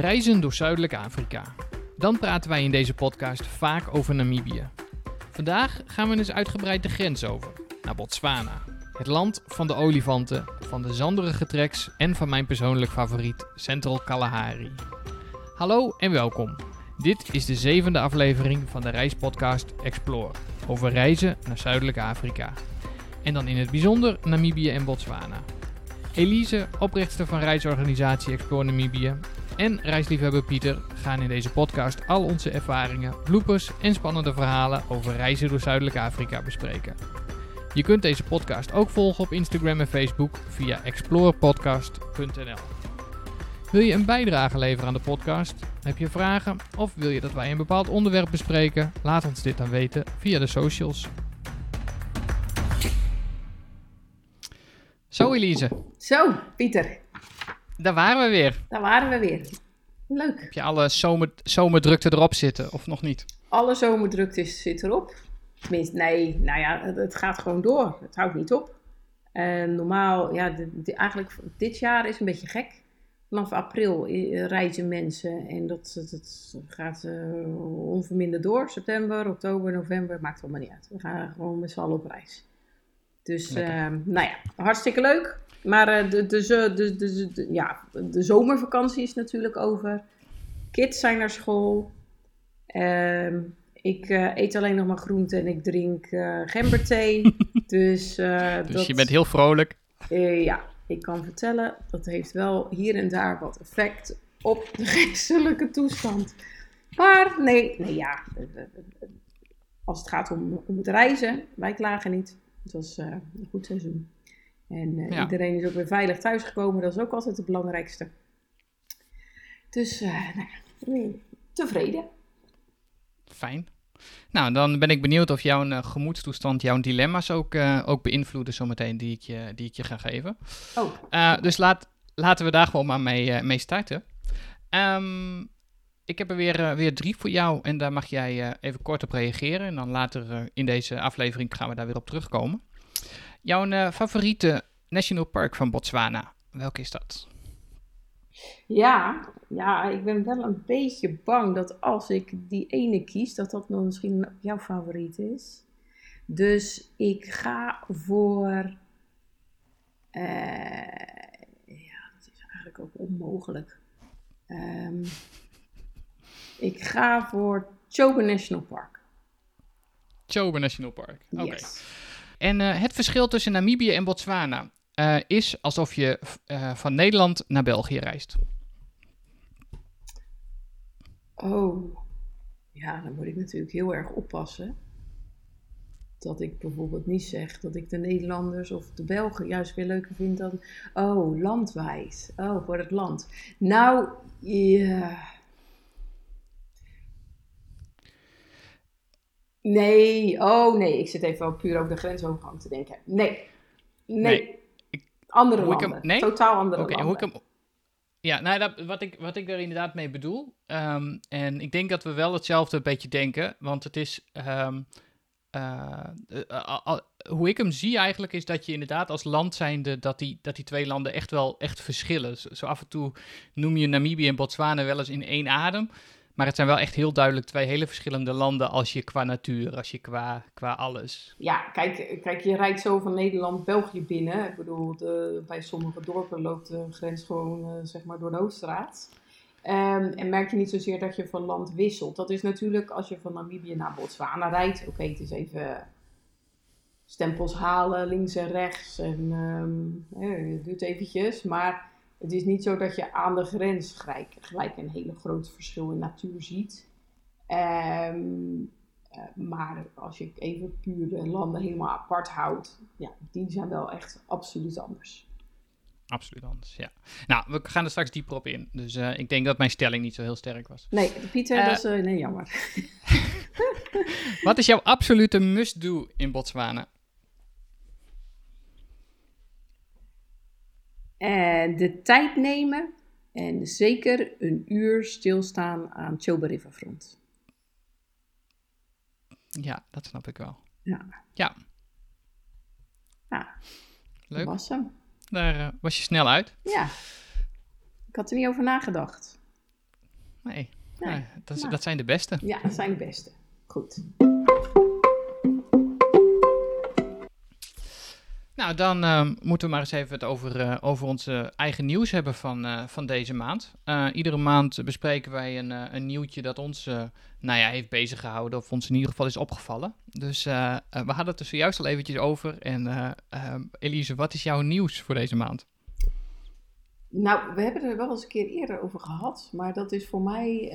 Reizen door Zuidelijk Afrika. Dan praten wij in deze podcast vaak over Namibië. Vandaag gaan we eens uitgebreid de grens over, naar Botswana. Het land van de olifanten, van de zanderige treks en van mijn persoonlijk favoriet, Central Kalahari. Hallo en welkom. Dit is de zevende aflevering van de reispodcast Explore, over reizen naar Zuidelijk Afrika. En dan in het bijzonder Namibië en Botswana. Elise, oprichter van reisorganisatie Explore Namibië, en reisliefhebber Pieter gaan in deze podcast al onze ervaringen, bloopers en spannende verhalen over reizen door Zuidelijk Afrika bespreken. Je kunt deze podcast ook volgen op Instagram en Facebook via explorepodcast.nl. Wil je een bijdrage leveren aan de podcast? Heb je vragen of wil je dat wij een bepaald onderwerp bespreken? Laat ons dit dan weten via de socials. Zo Elise, Zo, Pieter, daar waren we weer. daar waren we weer. Leuk. Heb je alle zomer, zomerdrukte erop zitten of nog niet? Alle zomerdrukte zit erop. Tenminste, nee, nou ja, het, gaat gewoon door. Het houdt niet op. En normaal, ja, de- de- eigenlijk dit jaar is een beetje gek. Vanaf april eh, reizen mensen en dat, dat, dat gaat eh, onverminderd door. September, oktober, november, maakt allemaal niet uit. We gaan gewoon met z'n allen op reis. Dus, eh, nou ja, hartstikke leuk. Maar eh, de, de, de, de, de, de- ja, de zomervakantie is natuurlijk over. Kids zijn naar school. Ehm, ik eh, eet alleen nog maar groente en ik drink eh gemberthee. dus eh, Dus dat, je bent heel vrolijk. eh, ja, ik kan vertellen, dat heeft wel hier en daar wat effect op de geestelijke toestand. Maar nee, nee ja, als het gaat om, om het reizen, wij klagen niet. Het was eh, een goed seizoen. En eh, Ja. iedereen is ook weer veilig thuisgekomen, dat is ook altijd het belangrijkste. Dus, eh, nou tevreden. Fijn. Nou, dan ben ik benieuwd of jouw eh, gemoedstoestand, jouw dilemma's ook, ook beïnvloeden zometeen die ik je, die ik je ga geven. Oh, dus laat, laten we daar gewoon maar mee, mee starten. Ehm, ik heb er weer, weer drie voor jou en daar mag jij even kort op reageren. En dan later in deze aflevering gaan we daar weer op terugkomen. Jouw eh, favoriete national park van Botswana, welke is dat? Ja, ja, ik ben wel een beetje bang dat als ik die ene kies, dat dat dan misschien jouw favoriet is. Dus ik ga voor. eh, ja, dat is eigenlijk ook onmogelijk. Ehm, ik ga voor Chobe National Park. Chobe National Park. Oké. Yes. En eh, het verschil tussen Namibië en Botswana eh, is alsof je eh, van Nederland naar België reist. Oh, ja, dan moet ik natuurlijk heel erg oppassen. Dat ik bijvoorbeeld niet zeg dat ik de Nederlanders of de Belgen juist weer leuker vind dan. Oh, landwijs. Oh, voor het land. Nou, ja. Nee, oh nee, ik zit even wel puur over de grensovergang te denken. Nee, nee. Nee, ik- andere hem- landen. nee? Totaal andere en landen. hoe ik hem. Ja, nou, dat, wat, ik, wat ik er inderdaad mee bedoel. ehm, en ik denk dat we wel hetzelfde een beetje denken. Want het is. ehm, eh, eh, hoe ik hem zie eigenlijk is dat je inderdaad als land zijnde. dat die, dat die twee landen echt wel echt verschillen. Zo, zo af en toe noem je Namibië en Botswana wel eens in één adem. Maar het zijn wel echt heel duidelijk twee hele verschillende landen. als je qua natuur, als je qua, qua alles. Ja, kijk, kijk, je rijdt zo van Nederland België binnen. Ik bedoel, de, bij sommige dorpen loopt de grens gewoon eh, zeg maar door de Hoofdstraat. Ehm, en merk je niet zozeer dat je van land wisselt. Dat is natuurlijk als je van Namibië naar Botswana rijdt. Oké, het is even stempels halen links en rechts. En eh, het duurt eventjes. Maar het is niet zo dat je aan de grens gelijk, gelijk een hele groot verschil in natuur ziet. Ehm, eh, maar als je even puur de landen helemaal apart houdt, ja, die zijn wel echt absoluut anders. Absoluut anders, ja. Nou, we gaan er straks dieper op in. Dus eh, ik denk dat mijn stelling niet zo heel sterk was. Nee, Pieter, dat is eh, nee, jammer. Wat is jouw absolute must-do in Botswana? En de tijd nemen en zeker een uur stilstaan aan Chobe Riverfront. Ja, dat snap ik wel. Ja, Ja, leuk. was hem. Daar eh, was je snel uit. Ja, ik had er niet over nagedacht. Nee, Nee. nee, dat, Nou. dat zijn de beste. Ja, dat zijn de beste. Goed. Nou, dan ehm, moeten we maar eens even het over, eh, over onze eigen nieuws hebben van, eh, van deze maand. Eh, iedere maand bespreken wij een, een nieuwtje dat ons nou ja, heeft bezig gehouden, of ons in ieder geval is opgevallen. Dus we hadden het er zojuist al eventjes over. En eh, ehm, Elise, wat is jouw nieuws voor deze maand? Nou, we hebben er wel eens een keer eerder over gehad, maar dat is voor mij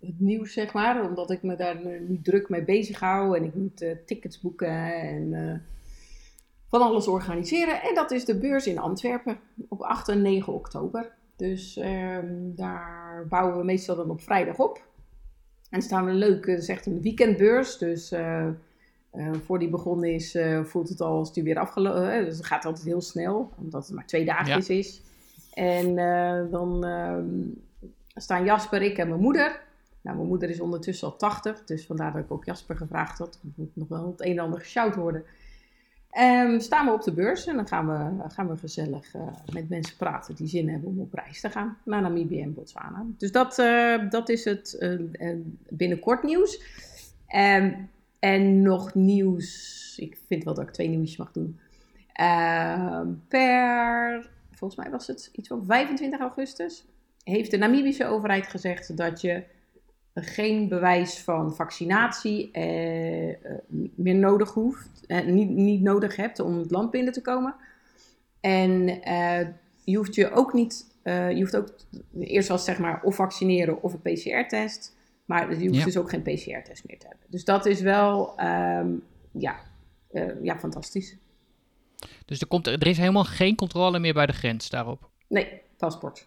het nieuws, zeg maar, omdat ik me daar nu druk mee bezig hou en ik moet tickets boeken en van alles organiseren. En dat is de beurs in Antwerpen op 8 en 9 oktober. Dus ehm, daar bouwen we meestal dan op vrijdag op. En staan we leuk, het is echt een weekendbeurs, dus eh, eh, voor die begonnen is, eh, voelt het al als die weer afgelopen is. Dus het gaat altijd heel snel, omdat het maar twee dagjes is. En dan ehm, staan Jasper, ik en mijn moeder. Nou, mijn moeder is ondertussen al 80, dus vandaar dat ik ook Jasper gevraagd had. Er moet nog wel het een en ander gesjouwd worden. Ehm, staan we op de beurs en dan gaan we, gaan we gezellig eh, met mensen praten die zin hebben om op reis te gaan naar Namibië en Botswana. Dus dat, eh, dat is het eh, binnenkort nieuws. Ehm, en nog nieuws. Ik vind wel dat ik twee nieuwtjes mag doen. Ehm, per, volgens mij was het iets van 25 augustus, heeft de Namibische overheid gezegd dat je geen bewijs van vaccinatie eh, meer nodig hoeft, eh, niet, niet nodig hebt om het land binnen te komen. En eh, je hoeft je ook niet, eh, je hoeft ook eerst was zeg maar of vaccineren of een PCR-test. Maar je hoeft Ja. dus ook geen PCR-test meer te hebben. Dus dat is wel, ehm, ja, eh, ja, fantastisch. Dus er, komt, er is helemaal geen controle meer bij de grens daarop. Nee, paspoort.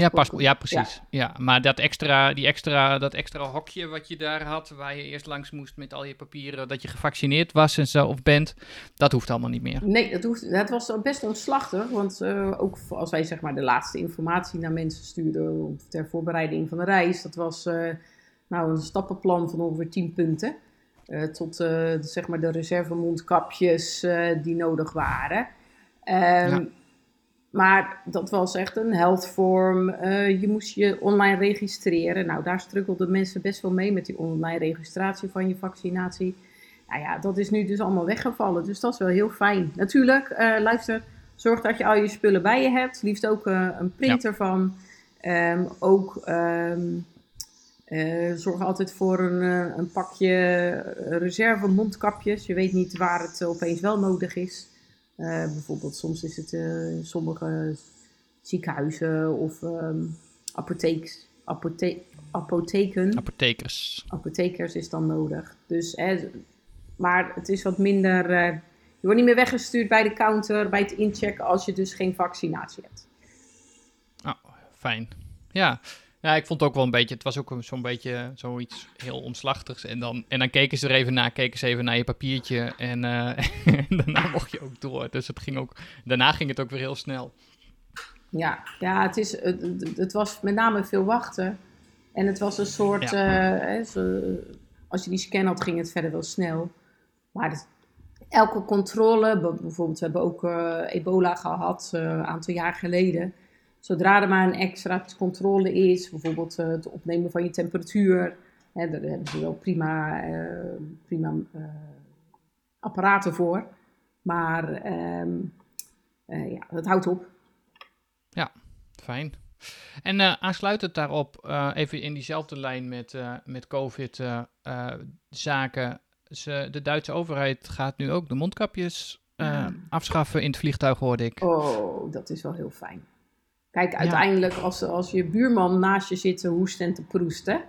Ja, paspoort. Ja, precies. Ja. maar dat extra, die extra, dat extra hokje wat je daar had, waar je eerst langs moest met al je papieren, dat je gevaccineerd was en zo, of bent, dat hoeft allemaal niet meer. Nee, dat, hoeft, dat was best omslachtig. Want eh, ook als wij zeg maar, de laatste informatie naar mensen stuurden ter voorbereiding van de reis, dat was eh, nou, een stappenplan van ongeveer 10 punten. Eh, tot zeg maar de reservemondkapjes die nodig waren. Ehm, Ja. Maar dat was echt een healthform. Eh je moest je online registreren. Nou, daar struggelden mensen best wel mee met die online registratie van je vaccinatie. Nou ja, dat is nu dus allemaal weggevallen. Dus dat is wel heel fijn. Natuurlijk, eh, luister, zorg dat je al je spullen bij je hebt. Liefst ook eh, een printer van. Ehm, ook ehm, eh, zorg altijd voor een, een pakje reserve mondkapjes. Je weet niet waar het opeens wel nodig is. Eh, bijvoorbeeld, soms is het eh, in sommige ziekenhuizen of ehm apotheeks, apothe apotheken Apothekers. apothekers is dan nodig. Dus, hè, maar het is wat minder. eh, je wordt niet meer weggestuurd bij de counter, bij het inchecken, als je dus geen vaccinatie hebt. Oh, fijn. Ja. Ja, ik vond het ook wel een beetje, het was ook zo'n beetje zoiets heel omslachtigs. En dan, en dan keken ze er even naar, keken ze even naar je papiertje en, eh, en daarna mocht je ook door. Dus het ging ook, daarna ging het ook weer heel snel. Ja, ja het, is, het, was met name veel wachten. En het was een soort. Ja. eh, hè, zo- als je die scan had, ging het verder wel snel. Maar het- elke controle, bijvoorbeeld, we hebben ook eh, ebola gehad eh, een aantal jaar geleden. Zodra er maar een extra controle is, bijvoorbeeld eh, het opnemen van je temperatuur, hè, daar hebben ze wel prima, eh, prima eh, apparaten voor. Maar ehm, eh, ja, dat houdt op. Fijn. En eh, aansluitend daarop, even in diezelfde lijn met, met COVID-zaken. De Duitse overheid gaat nu ook de mondkapjes Ja. afschaffen in het vliegtuig, hoorde ik. Oh, dat is wel heel fijn. Kijk, uiteindelijk als, als je buurman naast je zit te hoesten en te proesten,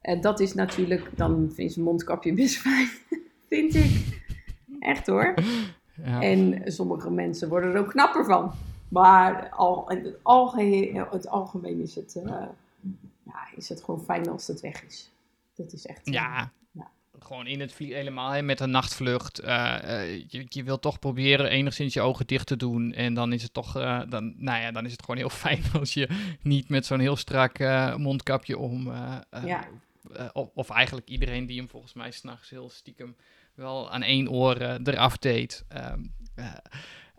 eh, dat is natuurlijk, dan een mondkapje best fijn, vind ik. Echt hoor. Ja. En sommige mensen worden er ook knapper van. Maar al, in het, algemeen is het, eh, ja, is het gewoon fijn als het weg is. Dat is echt... Ja. Gewoon in het vlieg helemaal hè, met een nachtvlucht. eh, eh, je, je wilt toch proberen enigszins je ogen dicht te doen. En dan is het toch, eh, dan, nou ja, dan is het gewoon heel fijn als je niet met zo'n heel strak mondkapje om. Ja. of, of eigenlijk iedereen die hem volgens mij s'nachts heel stiekem wel aan één oor eraf deed.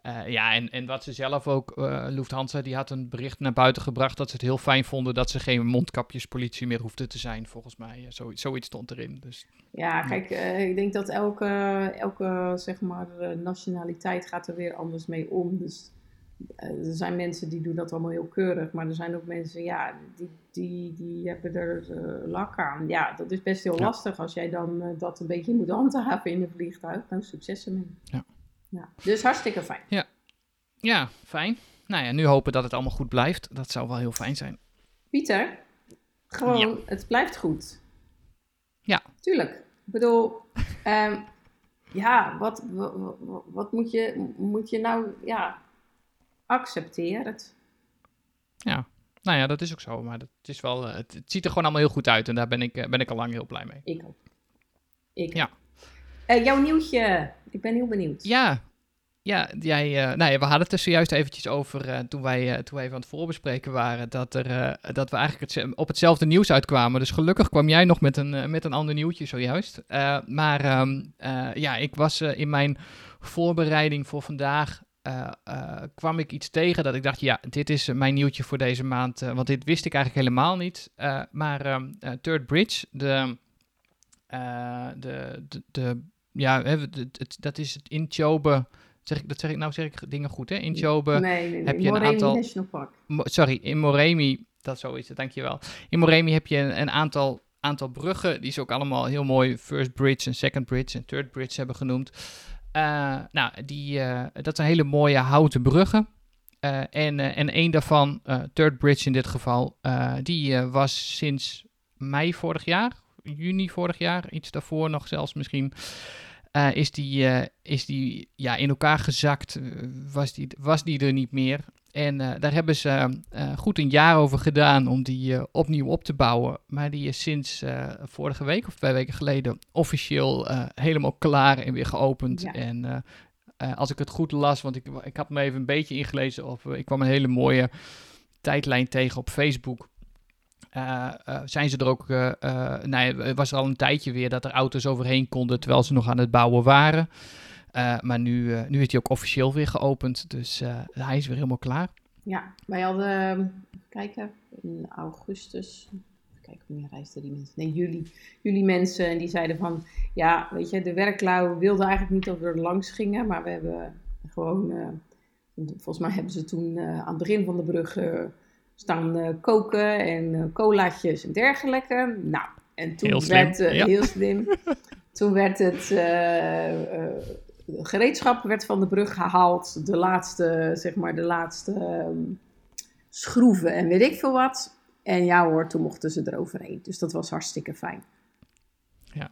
Eh, eh, ja, en, en wat ze zelf ook, uh, Lufthansa, die had een bericht naar buiten gebracht dat ze het heel fijn vonden dat ze geen mondkapjespolitie meer hoefden te zijn, volgens mij. Zo, zoiets stond erin. Dus, ja, kijk, uh, ik denk dat elke, elke zeg maar, nationaliteit gaat er weer anders mee om. Dus er zijn mensen die doen dat allemaal heel keurig, maar er zijn ook mensen, ja, die, die, die hebben er lak aan. Ja, dat is best heel ja. lastig als jij dan dat een beetje moet handhaven in een vliegtuig. Nou, succes ermee. Ja. Ja. Dus hartstikke fijn. Ja. ja, fijn. Nou ja, nu hopen dat het allemaal goed blijft. Dat zou wel heel fijn zijn. Pieter, gewoon, het blijft goed. Ja. Tuurlijk. Ik bedoel, um, ja, wat, wat, wat, moet, je, moet je nou, ja, accepteer het. Ja, nou ja, dat is ook zo. Maar het, is wel, het, het, ziet er gewoon allemaal heel goed uit. En daar ben ik, ben ik al lang heel blij mee. Ik ook. Ik ja. Uh, jouw nieuwtje. Ik ben heel benieuwd. Ja, ja, jij, uh, nou ja, we hadden het er zojuist eventjes over uh, toen, wij, toen wij even aan het voorbespreken waren, dat, er, dat we eigenlijk het, op hetzelfde nieuws uitkwamen. Dus gelukkig kwam jij nog met een, met een ander nieuwtje zojuist. maar um, ja, ik was in mijn voorbereiding voor vandaag, kwam ik iets tegen dat ik dacht, ja, dit is mijn nieuwtje voor deze maand. want dit wist ik eigenlijk helemaal niet. maar um, Third Bridge, de, de, de, de ja, het, dat is het Inchobe. Zeg ik, dat zeg ik nou zeg ik dingen goed, hè? Inchobe nee, nee, nee. heb je Moremi een aantal. National Park. sorry, in Moremi, dat zo is het, dankjewel. In Moremi heb je een, een, aantal, aantal bruggen, die is ook allemaal heel mooi First Bridge en Second Bridge en Third Bridge hebben genoemd. Uh, nou, die, uh, dat zijn hele mooie houten bruggen. Uh, en, en één daarvan, Third Bridge in dit geval, die was sinds mei vorig jaar, juni vorig jaar, iets daarvoor nog zelfs misschien, uh, is die, uh, is die ja, in elkaar gezakt, was die, was die er niet meer. En uh, daar hebben ze goed een jaar over gedaan om die opnieuw op te bouwen. Maar die is sinds vorige week of twee weken geleden officieel helemaal klaar en weer geopend. Ja. En als ik het goed las, want ik, ik had me even een beetje ingelezen, of ik kwam een hele mooie tijdlijn tegen op Facebook. Uh, uh, zijn ze er ook, uh, nou ja, was er al een tijdje weer dat er auto's overheen konden terwijl ze nog aan het bouwen waren. maar nu, nu is hij ook officieel weer geopend, dus hij is weer helemaal klaar. Ja, wij hadden, kijken, in augustus, kijk wanneer reisden die mensen? Nee, juli. Juli mensen en die zeiden van, ja, weet je, de werklui wilden eigenlijk niet dat we er langs gingen, maar we hebben gewoon, volgens mij hebben ze toen aan het begin van de brug staan uh, koken en uh, colaatjes en dergelijke. Nou, en toen heel werd heel slim. toen werd het gereedschap werd van de brug gehaald. De laatste, zeg maar, de laatste um, schroeven en weet ik veel wat. En ja hoor, toen mochten ze eroverheen. Dus dat was hartstikke fijn. Ja.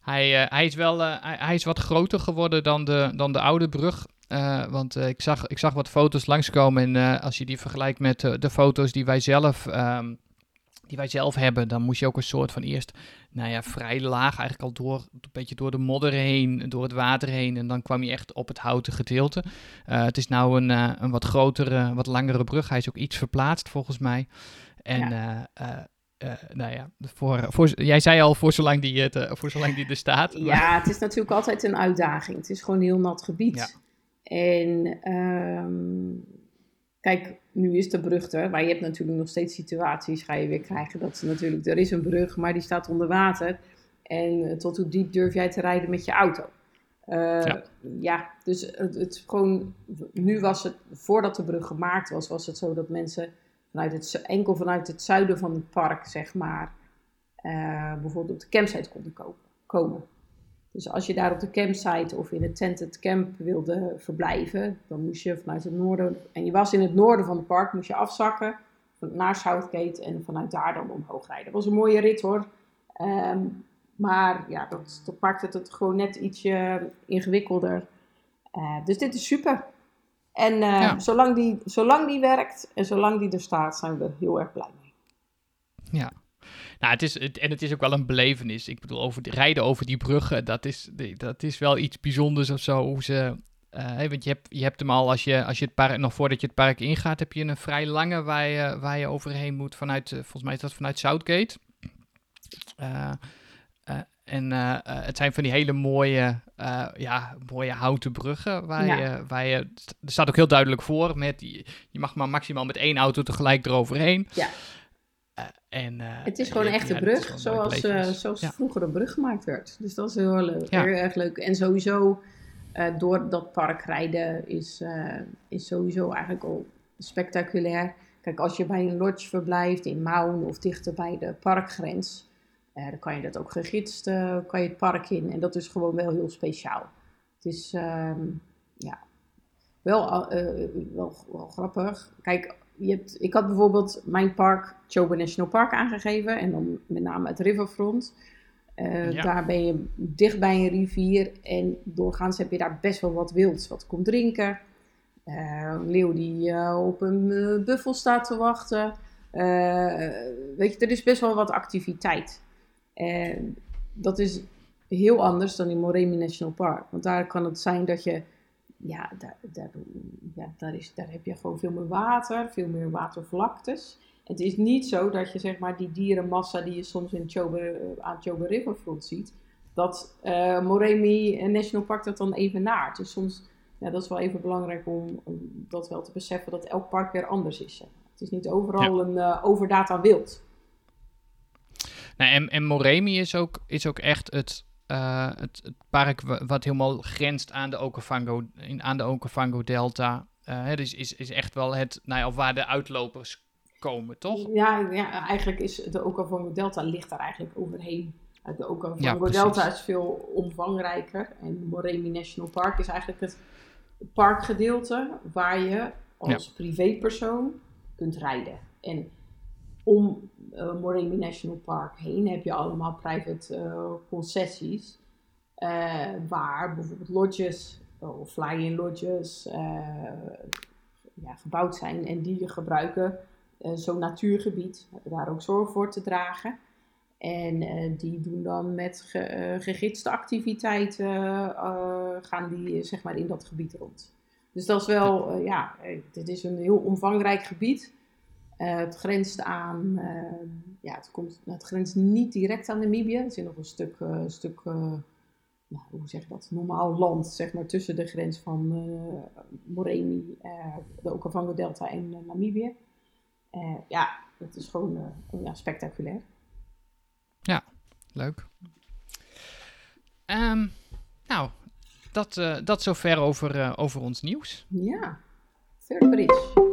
Hij, hij, is wel hij, hij, is wat groter geworden dan de, dan de oude brug. Uh, want uh, ik, zag, ik zag wat foto's langskomen en uh, als je die vergelijkt met de foto's die wij zelf... Um, die wij zelf hebben, dan moest je ook een soort van eerst, nou ja, vrij laag eigenlijk al door, een beetje door de modder heen, door het water heen. En dan kwam je echt op het houten gedeelte. het is nou een, een wat grotere, wat langere brug. Hij is ook iets verplaatst volgens mij. En ja. Uh, nou ja, voor, voor, jij zei al voor zolang die, het, voor zolang die er staat. Ja, het is natuurlijk altijd een uitdaging. Het is gewoon een heel nat gebied. Ja. En um, kijk, nu is de brug er, maar je hebt natuurlijk nog steeds situaties, ga je weer krijgen dat ze natuurlijk, er is een brug, maar die staat onder water. En eh, tot hoe diep durf jij te rijden met je auto? Uh, ja. ja. dus het, het gewoon, nu was het, voordat de brug gemaakt was, was het zo dat mensen vanuit het, enkel vanuit het zuiden van het park, zeg maar, uh, bijvoorbeeld op de campsite konden komen. Dus als je daar op de campsite of in het tented camp wilde verblijven, dan moest je vanuit het noorden, en je was in het noorden van het park, moest je afzakken naar Southgate en vanuit daar dan omhoog rijden. Dat was een mooie rit hoor. Um, maar ja, dat, dat maakt het, gewoon net ietsje ingewikkelder. Uh, dus dit is super. En uh, ja. zolang, die, zolang die werkt en zolang die er staat, zijn we heel erg blij mee. Ja, nou, het is, en het is ook wel een belevenis. Ik bedoel, over rijden over die bruggen, dat is, dat is wel iets bijzonders of zo. Hoe ze, uh, want je hebt, je hebt hem al, als je, als je het park, nog voordat je het park ingaat, heb je een vrij lange waar je, waar je overheen moet vanuit, uh, volgens mij is dat vanuit Southgate. Uh, en het zijn van die hele mooie, ja, mooie houten bruggen. Waar, je, waar je, er staat ook heel duidelijk voor, met, je, je mag maar maximaal met één auto tegelijk eroverheen. Ja. En, het is gewoon een echte brug, zoals, zoals vroeger een brug gemaakt werd. Dus dat is heel leuk. Heel erg leuk. En sowieso door dat park rijden is, is sowieso eigenlijk al spectaculair. Kijk, als je bij een lodge verblijft in Maun of dichter bij de parkgrens, uh, dan kan je dat ook gegidst, uh, kan je het park in. En dat is gewoon wel heel speciaal. Het is, uh, ja, wel, uh, wel, wel, grappig. Kijk, je hebt, ik had bijvoorbeeld mijn park, Chobe National Park, aangegeven. En dan met name het Riverfront. Ja. Daar ben je dicht bij een rivier en doorgaans heb je daar best wel wat wilds. Wat komt drinken, uh, een leeuw die uh, op een buffel staat te wachten. weet je, er is best wel wat activiteit. En dat is heel anders dan in Moremi National Park. Want daar kan het zijn dat je, ja, daar, daar, ja, daar, is, daar heb je gewoon veel meer water, veel meer watervlaktes. Het is niet zo dat je zeg maar die dierenmassa die je soms in Chobe, aan Chobe Riverfront ziet, dat Moremi National Park dat dan even naart. Dus soms ja, dat is wel even belangrijk om, dat wel te beseffen dat elk park weer anders is. Het is niet overal een uh, overdata wild. Nou, en, en Moremi is ook, is ook echt het, uh, het, het, park wat helemaal grenst aan de Okavango, in, aan de Okavango Delta. Uh, dus is, is echt wel het, nou ja, waar de uitlopers komen, toch? Ja, ja eigenlijk is de Okavango Delta ligt daar eigenlijk overheen. De Okavango ja, Delta is veel omvangrijker en Moremi National Park is eigenlijk het parkgedeelte waar je als privépersoon kunt rijden. En om uh, Moremi National Park heen heb je allemaal private uh, concessies. Uh, waar bijvoorbeeld lodges of fly-in lodges ja, gebouwd zijn. En die gebruiken zo'n natuurgebied. Daar ook zorg voor te dragen. En die doen dan met ge, gegidste activiteiten, gaan die zeg maar in dat gebied rond. Dus dat is wel, ja, dit is een heel omvangrijk gebied. Het grenst aan, ja, het, komt, het grenst niet direct aan Namibië. Er zit nog een stuk, stuk nou, hoe zeg je dat, normaal land, zeg maar, tussen de grens van Moreni, de Okavango Delta en Namibië. ja, het is gewoon ja, spectaculair. Ja, leuk. Um, nou, dat, dat zover over, over ons nieuws. Ja, verder iets.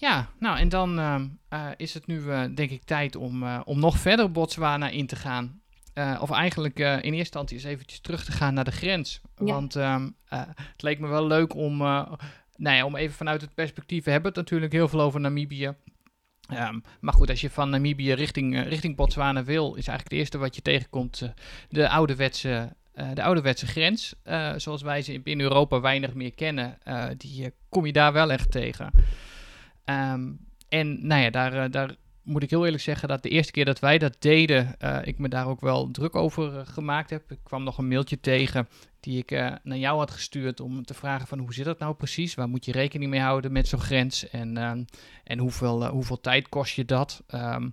Ja, nou en dan uh, is het nu denk ik tijd om, om nog verder Botswana in te gaan. of eigenlijk in eerste instantie eens eventjes terug te gaan naar de grens. Ja. Want um, het leek me wel leuk om, nou ja, om even vanuit het perspectief... We hebben het natuurlijk heel veel over Namibië. Um, maar goed, als je van Namibië richting, richting Botswana wil, is eigenlijk het eerste wat je tegenkomt de, ouderwetse, uh, de ouderwetse grens. zoals wij ze in Europa weinig meer kennen, die kom je daar wel echt tegen. Um, en nou ja, daar, daar moet ik heel eerlijk zeggen dat de eerste keer dat wij dat deden, ik me daar ook wel druk over gemaakt heb. Ik kwam nog een mailtje tegen die ik naar jou had gestuurd om te vragen van hoe zit dat nou precies? Waar moet je rekening mee houden met zo'n grens? En, uh, en hoeveel, hoeveel tijd kost je dat? Um,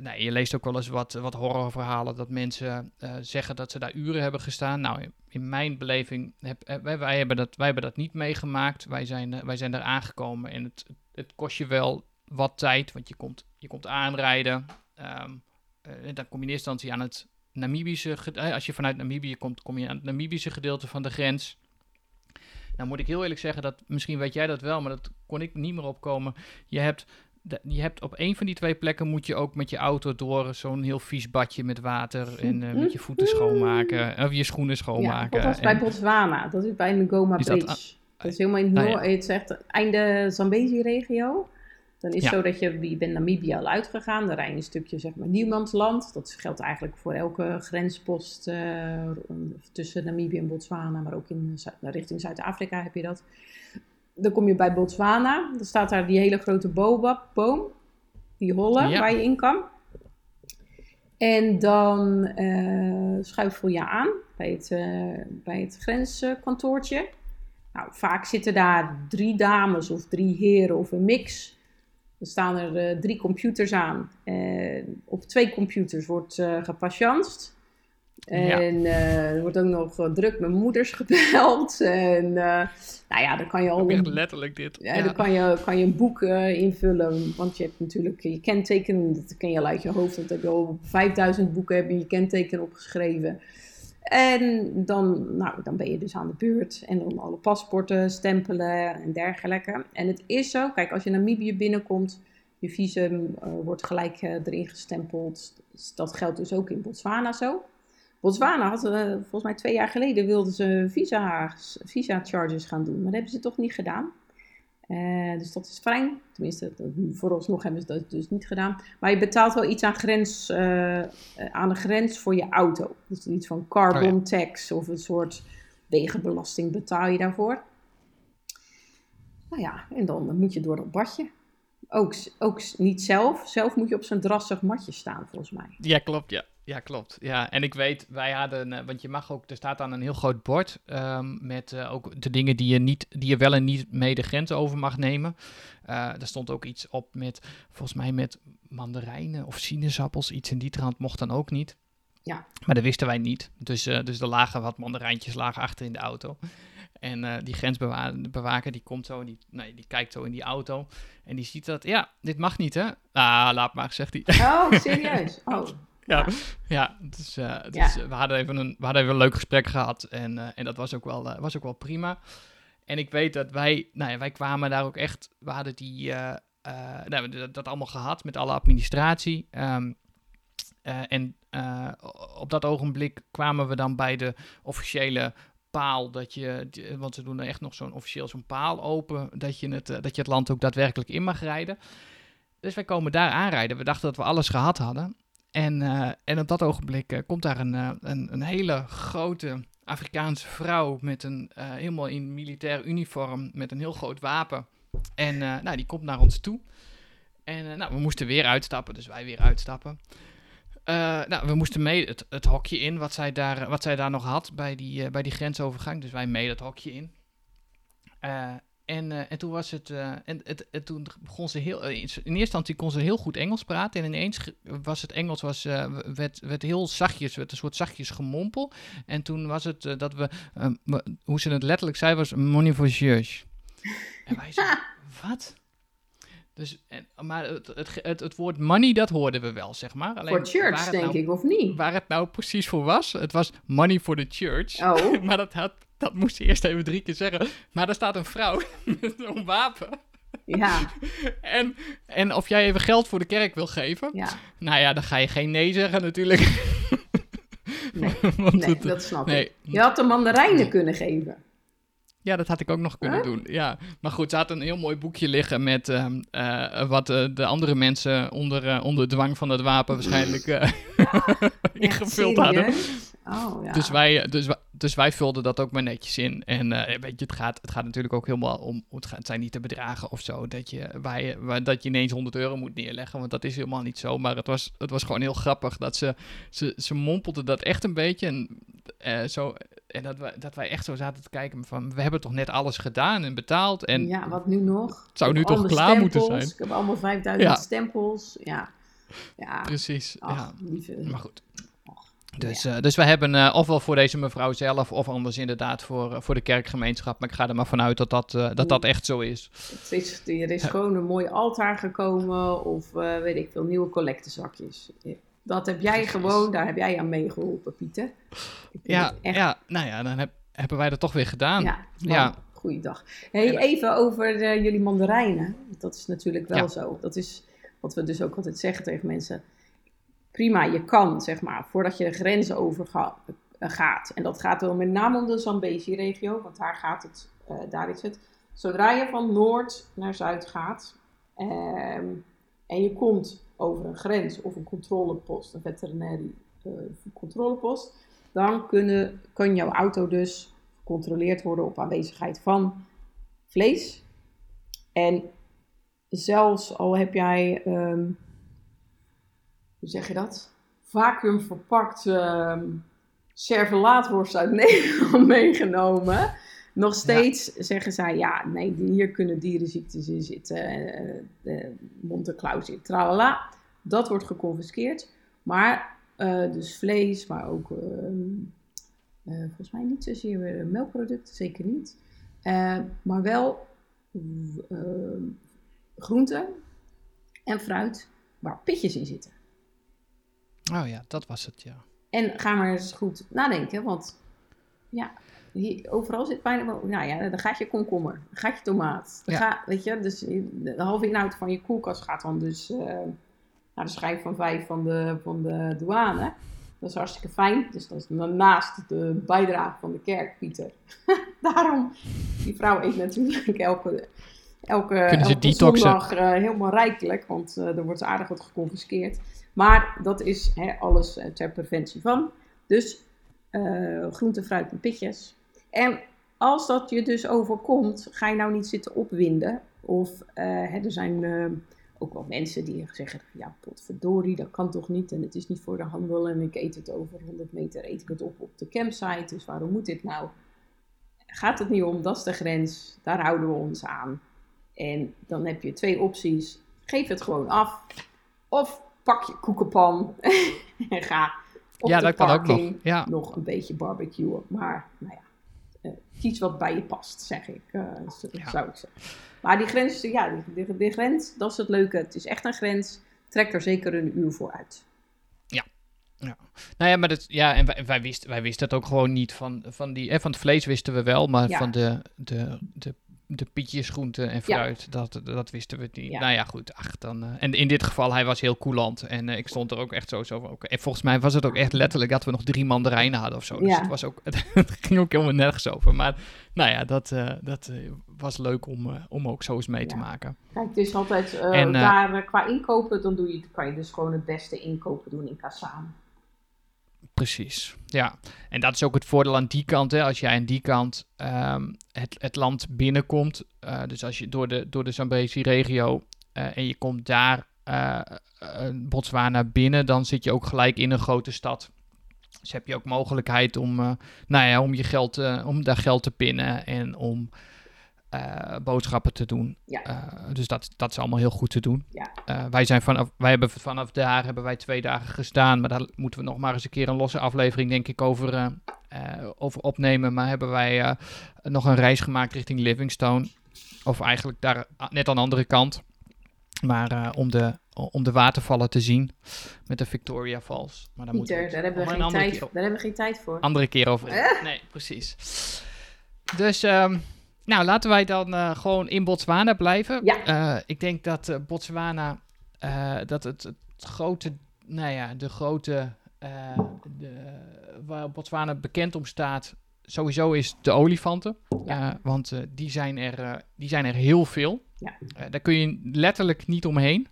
nou, je leest ook wel eens wat, wat horrorverhalen dat mensen zeggen dat ze daar uren hebben gestaan. Nou, in, mijn beleving, heb, wij, wij, hebben dat, wij hebben dat niet meegemaakt. Wij zijn, wij zijn daar aangekomen en het, het kost je wel wat tijd, want je komt, je komt aanrijden. Um, dan kom je in eerste instantie aan het Namibische, eh, als je vanuit Namibië komt, kom je aan het Namibische gedeelte van de grens. Nou moet ik heel eerlijk zeggen, dat misschien weet jij dat wel, maar dat kon ik niet meer opkomen. Je hebt, je hebt op een van die twee plekken moet je ook met je auto door zo'n heel vies badje met water en uh, met je voeten schoonmaken, of je schoenen schoonmaken. Ja, dat was bij Botswana, dat is bij Ngoma Bridge. Dat, dat, is helemaal in het, ah, het, het einde Zambezi-regio. Dan is het zo dat je, je bent Namibië al uitgegaan, dan rij je een stukje zeg maar niemandsland. Dat geldt eigenlijk voor elke grenspost uh, tussen Namibië en Botswana, maar ook in, richting Zuid-Afrika heb je dat. Dan kom je bij Botswana, dan staat daar die hele grote boom, die holle, waar je in kan. En dan uh, schuifel je aan bij het, uh, bij het grenskantoortje. Nou, vaak zitten daar drie dames of drie heren of een mix Er staan er drie computers aan. op twee computers wordt uh. En er wordt ook nog druk met moeders gebeld. En nou ja, dan kan je al... Echt letterlijk dit. Ja, dan kan je, kan je een boek invullen. Want je hebt natuurlijk je kenteken. Dat ken je al uit je hoofd. Dat heb je al 5000 boeken heb je je kenteken opgeschreven. En dan, nou, dan ben je dus aan de beurt. En dan alle paspoorten stempelen en dergelijke. En het is zo, kijk, als je Namibië binnenkomt, je visum uh, wordt gelijk uh, erin gestempeld. Dat geldt dus ook in Botswana zo. Botswana had, uh, volgens mij twee jaar geleden, wilden ze visa, visa charges gaan doen. Maar dat hebben ze toch niet gedaan. Uh, dus dat is fijn. Tenminste, vooralsnog hebben ze dat dus niet gedaan. Maar je betaalt wel iets aan, grens, uh, aan de grens voor je auto. Dus iets van carbon oh tax of een soort wegenbelasting betaal je daarvoor. Nou ja, en dan moet je door dat badje. Ook, ook niet zelf. Zelf moet je op zo'n drassig matje staan, volgens mij. Ja, klopt, ja. Ja, klopt. Ja, en ik weet, wij hadden, uh, want je mag ook, er staat dan een heel groot bord um, met uh, ook de dingen die je, niet, die je wel en niet mee de grens over mag nemen. Uh, daar stond ook iets op met, volgens mij met mandarijnen of sinaasappels, iets in die trant mocht dan ook niet. Ja. Maar dat wisten wij niet. Dus, dus er lagen wat mandarijntjes lagen achter in de auto. En die grensbewaker die komt zo, die, nee, die kijkt zo in die auto. En die ziet dat, ja, dit mag niet hè. Ah, laat maar, zegt hij. Oh, serieus? Oh ja, ja. dus, uh, dus we, hadden even een, we hadden even een leuk gesprek gehad en, uh, en dat was ook, wel, uh, was ook wel prima. En ik weet dat wij, nou ja, wij kwamen daar ook echt, we hadden die, nou, dat, dat, allemaal gehad met alle administratie. Um, en op dat ogenblik kwamen we dan bij de officiële paal dat je, want ze doen er echt nog zo'n officieel zo'n paal open, dat je, het, dat je het land ook daadwerkelijk in mag rijden. Dus wij komen daar aanrijden. We dachten dat we alles gehad hadden. En, uh, en op dat ogenblik uh, komt daar een, uh, een, een, hele grote Afrikaanse vrouw met een helemaal in militair uniform met een heel groot wapen. En nou, die komt naar ons toe. En nou, we moesten weer uitstappen, dus wij weer uitstappen. nou, we moesten mee het, het, hokje in wat zij daar, wat zij daar nog had bij die, bij die grensovergang. Dus wij mee dat hokje in. En, uh, en toen was het. Uh, en, het, toen begon ze heel. Eh, in eerste instantie kon ze heel goed Engels praten. En ineens was het Engels was, uh, werd, werd heel zachtjes, werd een soort zachtjes gemompel. En toen was het dat we. hoe ze het letterlijk zei, was money for church. En wij zeiden, wat? Dus, en, maar het, het, het, het, woord money, dat hoorden we wel, zeg maar. Alleen, voor church, denk nou, ik, of niet? Waar het nou precies voor was, het was money for the church. Oh. maar dat had dat moest ze eerst even drie keer zeggen. Maar daar staat een vrouw met een wapen. Ja. en, en of jij even geld voor de kerk wil geven. Ja. Nou ja, dan ga je geen nee zeggen natuurlijk. nee, nee dat snap ik. Je had de mandarijnen kunnen geven. Ja, dat had ik ook nog kunnen doen. Ja, maar goed, ze had een heel mooi boekje liggen met uh, uh, wat uh, de andere mensen onder, onder dwang van het wapen waarschijnlijk ingevuld hadden. Oh, ja. Dus, wij, dus, dus wij vulden dat ook maar netjes in. En weet je, het gaat, het gaat natuurlijk ook helemaal om. Het, gaat, het zijn niet de bedragen of zo. Dat je, wij, dat je ineens 100 euro moet neerleggen. Want dat is helemaal niet zo. Maar het was, het was gewoon heel grappig dat ze. Ze, ze mompelde dat echt een beetje. En zo en dat wij, dat wij echt zo zaten te kijken van, we hebben toch net alles gedaan en betaald. En ja, wat nu nog? Het zou nu toch klaar moeten zijn. Ik heb allemaal 5000 stempels. Ja. ja. Precies. ja. Lieve. Maar goed. Dus, ja. uh, dus we hebben uh, ofwel voor deze mevrouw zelf, of anders inderdaad voor, uh, voor de kerkgemeenschap. Maar ik ga er maar vanuit dat dat, dat, dat echt zo is. Het is er is gewoon een mooi altaar gekomen, of weet ik veel, nieuwe collectezakjes. Dat heb jij gewoon, daar heb jij aan meegeholpen, Pieter. Ja, ja, nou ja, dan heb, hebben wij dat toch weer gedaan. Ja, ja. goeiedag. Hey, even over jullie mandarijnen. Dat is natuurlijk wel zo. Dat is wat we dus ook altijd zeggen tegen mensen. Prima, je kan, zeg maar, voordat je de grens over eh, gaat. En dat gaat wel met name om de Zambezi-regio, want daar gaat het, uh, daar is het. Zodra je van noord naar zuid gaat ehm, en je komt over een grens of een controlepost, een veterinaire uh, controlepost, dan kunnen, kan jouw auto dus gecontroleerd worden op aanwezigheid van vlees. En zelfs al heb jij, um, hoe zeg je dat? Vacuüm verpakt um, servelaatworst uit Nederland meegenomen. nog steeds zeggen zij, ja, nee, hier kunnen dierenziektes in zitten, uh, Monte in, tralala. Dat wordt geconfiskeerd. Maar uh, dus vlees, maar ook uh, volgens mij niet zozeer melkproducten, zeker niet. maar wel groenten en fruit waar pitjes in zitten. Oh ja, dat was het, ja. En ga maar eens goed nadenken, want ja, hier, overal zit bijna, nou ja, dan gaat je komkommer, dan gaat je tomaat. Dan ja. weet je, dus de halve inhoud van je koelkast gaat dan dus uh, naar de schijf van vijf van de, van de douane. Dat is hartstikke fijn. Dus dat is naast de bijdrage van de kerk, Pieter. Daarom, die vrouw eet natuurlijk elke, elke, elke zondag uh, helemaal rijkelijk. Want uh, er wordt aardig wat geconfiskeerd. Maar dat is hè, alles eh, ter preventie van. Dus groente, fruit en pitjes. En als dat je dus overkomt, ga je nou niet zitten opwinden. Of hè, er zijn ook wel mensen die zeggen, ja potverdorie, dat kan toch niet. En het is niet voor de handel en ik eet het over 100 meter, eet ik het op op de campsite. Dus waarom moet dit nou? Gaat het niet om, dat is de grens, daar houden we ons aan. En dan heb je twee opties. Geef het gewoon af. Of pak je koekenpan en ga op ja, de dat kan ook nog. Ja. nog een beetje barbecuen. Maar nou ja, uh, kies wat bij je past, zeg ik. Uh, zou ik zeggen. Maar die grens, ja, die, die, die, grens, dat is het leuke. Het is echt een grens. Trek er zeker een uur voor uit. Ja. Ja. Nou ja, maar dat, ja, en wij, wij, wisten, wij wisten het ook gewoon niet van, van die, eh, van het vlees wisten we wel, maar van de, de, de de pietjes, groenten en fruit, dat, dat wisten we niet. Nou ja, goed. Ach, dan, uh, en in dit geval, hij was heel coulant. En uh, ik stond er ook echt zo zo van. En volgens mij was het ook echt letterlijk dat we nog drie mandarijnen hadden of zo. Dus het, was ook, het ging ook helemaal nergens over. Maar nou ja, dat, uh, dat was leuk om, om ook zo eens mee te maken. Kijk, het is altijd en, daar qua inkopen, dan doe je, kan je dus gewoon het beste inkopen doen in Kazaan. Precies, ja. En dat is ook het voordeel aan die kant. Hè. Als jij aan die kant um, het, het land binnenkomt, uh, dus als je door de, door de Zambezi-regio uh, en je komt daar uh, Botswana binnen, dan zit je ook gelijk in een grote stad. Dus heb je ook mogelijkheid om, nou ja, om, je geld, om daar geld te pinnen en om uh, boodschappen te doen. Ja. Uh, dus dat, dat is allemaal heel goed te doen. Ja. Uh, wij, zijn vanaf, wij hebben vanaf daar hebben wij twee dagen gestaan. Maar daar moeten we nog maar eens een keer een losse aflevering, denk ik, over, over opnemen. Maar hebben wij nog een reis gemaakt richting Livingstone. Of eigenlijk daar net aan de andere kant. Maar om, de, om de watervallen te zien met de Victoria Falls. Maar daar, Pieter, we, daar, hebben we geen tijd, daar hebben we geen tijd voor. Andere keer over. Nee, precies. Dus... Um, nou, laten wij dan uh, gewoon in Botswana blijven. Ja. Uh, ik denk dat uh, Botswana, dat het, het, grote, nou ja, de grote, de, waar Botswana bekend om staat, sowieso is de olifanten. Ja. want die, zijn er, die zijn er heel veel. Ja. daar kun je letterlijk niet omheen.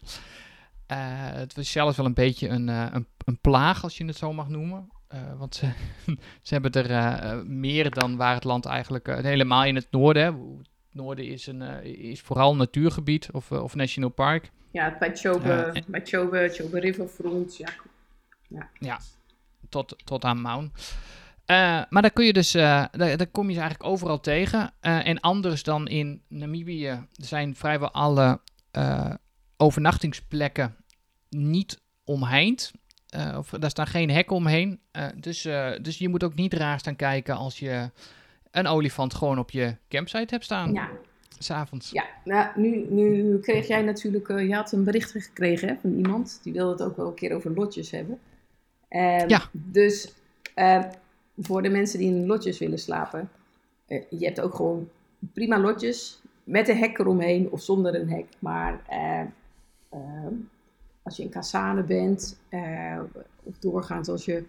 het is zelfs wel een beetje een, een, een plaag, als je het zo mag noemen. Uh, want ze, ze hebben er uh, meer dan waar het land eigenlijk, uh, helemaal in het noorden. Hè. Het noorden is, een, is vooral natuurgebied of, of national park. Ja, bij Chobe, bij Chobe, Chobe Riverfront, ja. Ja, ja tot, tot aan Maun. maar daar kun je dus, daar, daar, kom je ze eigenlijk overal tegen. en anders dan in Namibië zijn vrijwel alle overnachtingsplekken niet omheind. Uh, of, daar staan geen hekken omheen. Uh, dus, uh, dus je moet ook niet raar staan kijken als je een olifant gewoon op je campsite hebt staan. Ja. S'avonds. Ja, nou, nu, nu kreeg jij natuurlijk, je had een bericht gekregen hè, van iemand. Die wilde het ook wel een keer over lotjes hebben. Ehm, ja. Dus voor de mensen die in lotjes willen slapen. je hebt ook gewoon prima lotjes met een hek eromheen of zonder een hek. Maar ehm, als je in Cassane bent, uh, of doorgaans als je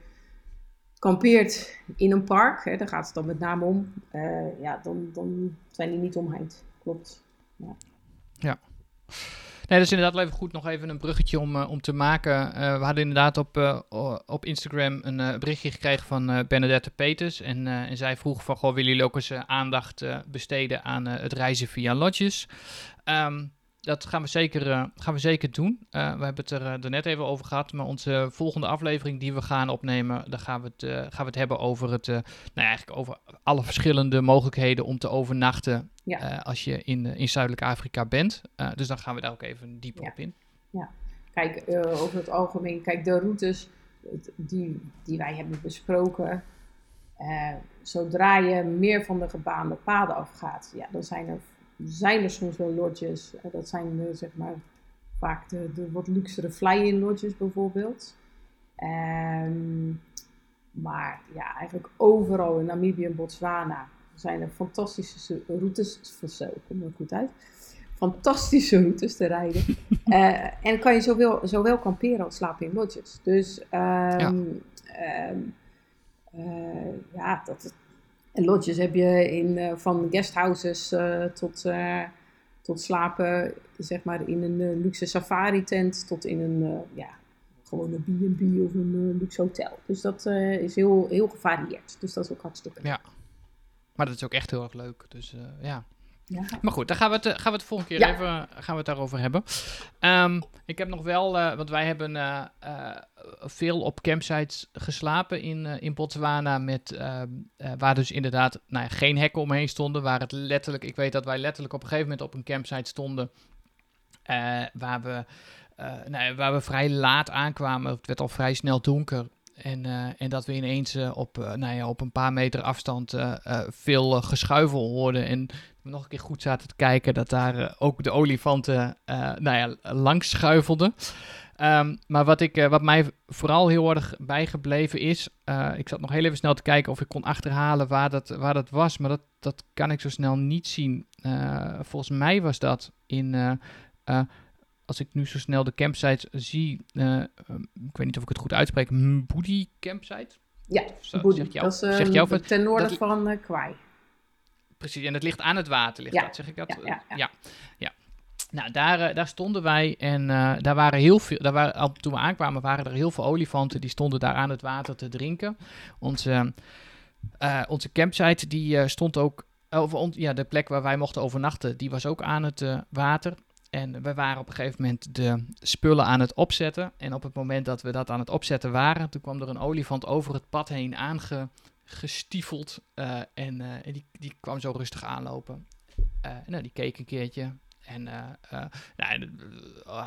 kampeert in een park, hè, daar gaat het dan met name om, uh, ja, dan, dan zijn die niet omheind. Klopt. Ja. Nee, dat is inderdaad even goed nog even een bruggetje om, uh, om te maken. we hadden inderdaad op, op Instagram een berichtje gekregen van Benedette Peters. En, en zij vroeg van, goh, willen jullie ook eens aandacht besteden aan het reizen via lodges? Um, dat gaan we zeker, eh, gaan we zeker doen. we hebben het er, er, net even over gehad. Maar onze volgende aflevering die we gaan opnemen, daar gaan we het, gaan we het hebben over het, nou eigenlijk over alle verschillende mogelijkheden om te overnachten als je in, in Zuidelijk Afrika bent. dus dan gaan we daar ook even dieper op in. Ja, kijk, over het algemeen, kijk, de routes die, die wij hebben besproken, uh, zodra je meer van de gebaande paden afgaat, ja, dan zijn er, zijn er soms wel lodges. Uh, dat zijn de, zeg maar vaak de, de wat luxere fly-in lodges bijvoorbeeld. Um, maar ja, eigenlijk overal in Namibië en Botswana zijn er fantastische routes. Zo, kom er goed uit. Fantastische routes te rijden. uh, en kan je zowel, zowel kamperen als slapen in lodges. Dus um, ja. Um, uh, ja, dat, en lodges heb je in, uh, van guesthouses uh, tot, tot slapen, zeg maar, in een luxe safari tent tot in een, ja, gewoon B&B of een luxe hotel. Dus dat is heel, heel gevarieerd. Dus dat is ook hartstikke leuk. Ja, maar dat is ook echt heel erg leuk. Dus ja. Ja. Maar goed, daar gaan we het, gaan we het volgende keer even gaan we het daarover hebben. Um, ik heb nog wel, uh, want wij hebben uh, uh, veel op campsites geslapen in, in Botswana. Met, ehm, waar dus inderdaad nou ja, geen hekken omheen stonden. Waar het letterlijk, ik weet dat wij letterlijk op een gegeven moment op een campsite stonden. waar, we, nou, waar we vrij laat aankwamen. Het werd al vrij snel donker. En, en dat we ineens op, nou ja, op een paar meter afstand veel geschuivel hoorden. En nog een keer goed zaten te kijken, dat daar ook de olifanten nou ja, langs schuifelden. Um, maar wat, ik, wat mij vooral heel erg bijgebleven is, ik zat nog heel even snel te kijken of ik kon achterhalen waar dat, waar dat was, maar dat, dat kan ik zo snel niet zien. volgens mij was dat in, als ik nu zo snel de campsites zie, ik weet niet of ik het goed uitspreek, Mbudi campsite? Ja, Mbudi. Dat is jou, ten noorden van Kwai. Precies, en het ligt aan het water, ligt dat, zeg ik dat? Ja, ja, ja. Nou, daar, eh, daar stonden wij en uh, daar waren heel veel, daar waren, toen we aankwamen waren er heel veel olifanten, die stonden daar aan het water te drinken. Onze, uh, onze campsite, die stond ook, over ja, de plek waar wij mochten overnachten, die was ook aan het water. En we waren op een gegeven moment de spullen aan het opzetten. En op het moment dat we dat aan het opzetten waren, toen kwam er een olifant over het pad heen aange, gestiefeld. Uh, en, uh, en die, die kwam zo rustig aanlopen. Uh, nou, die keek een keertje. En nou,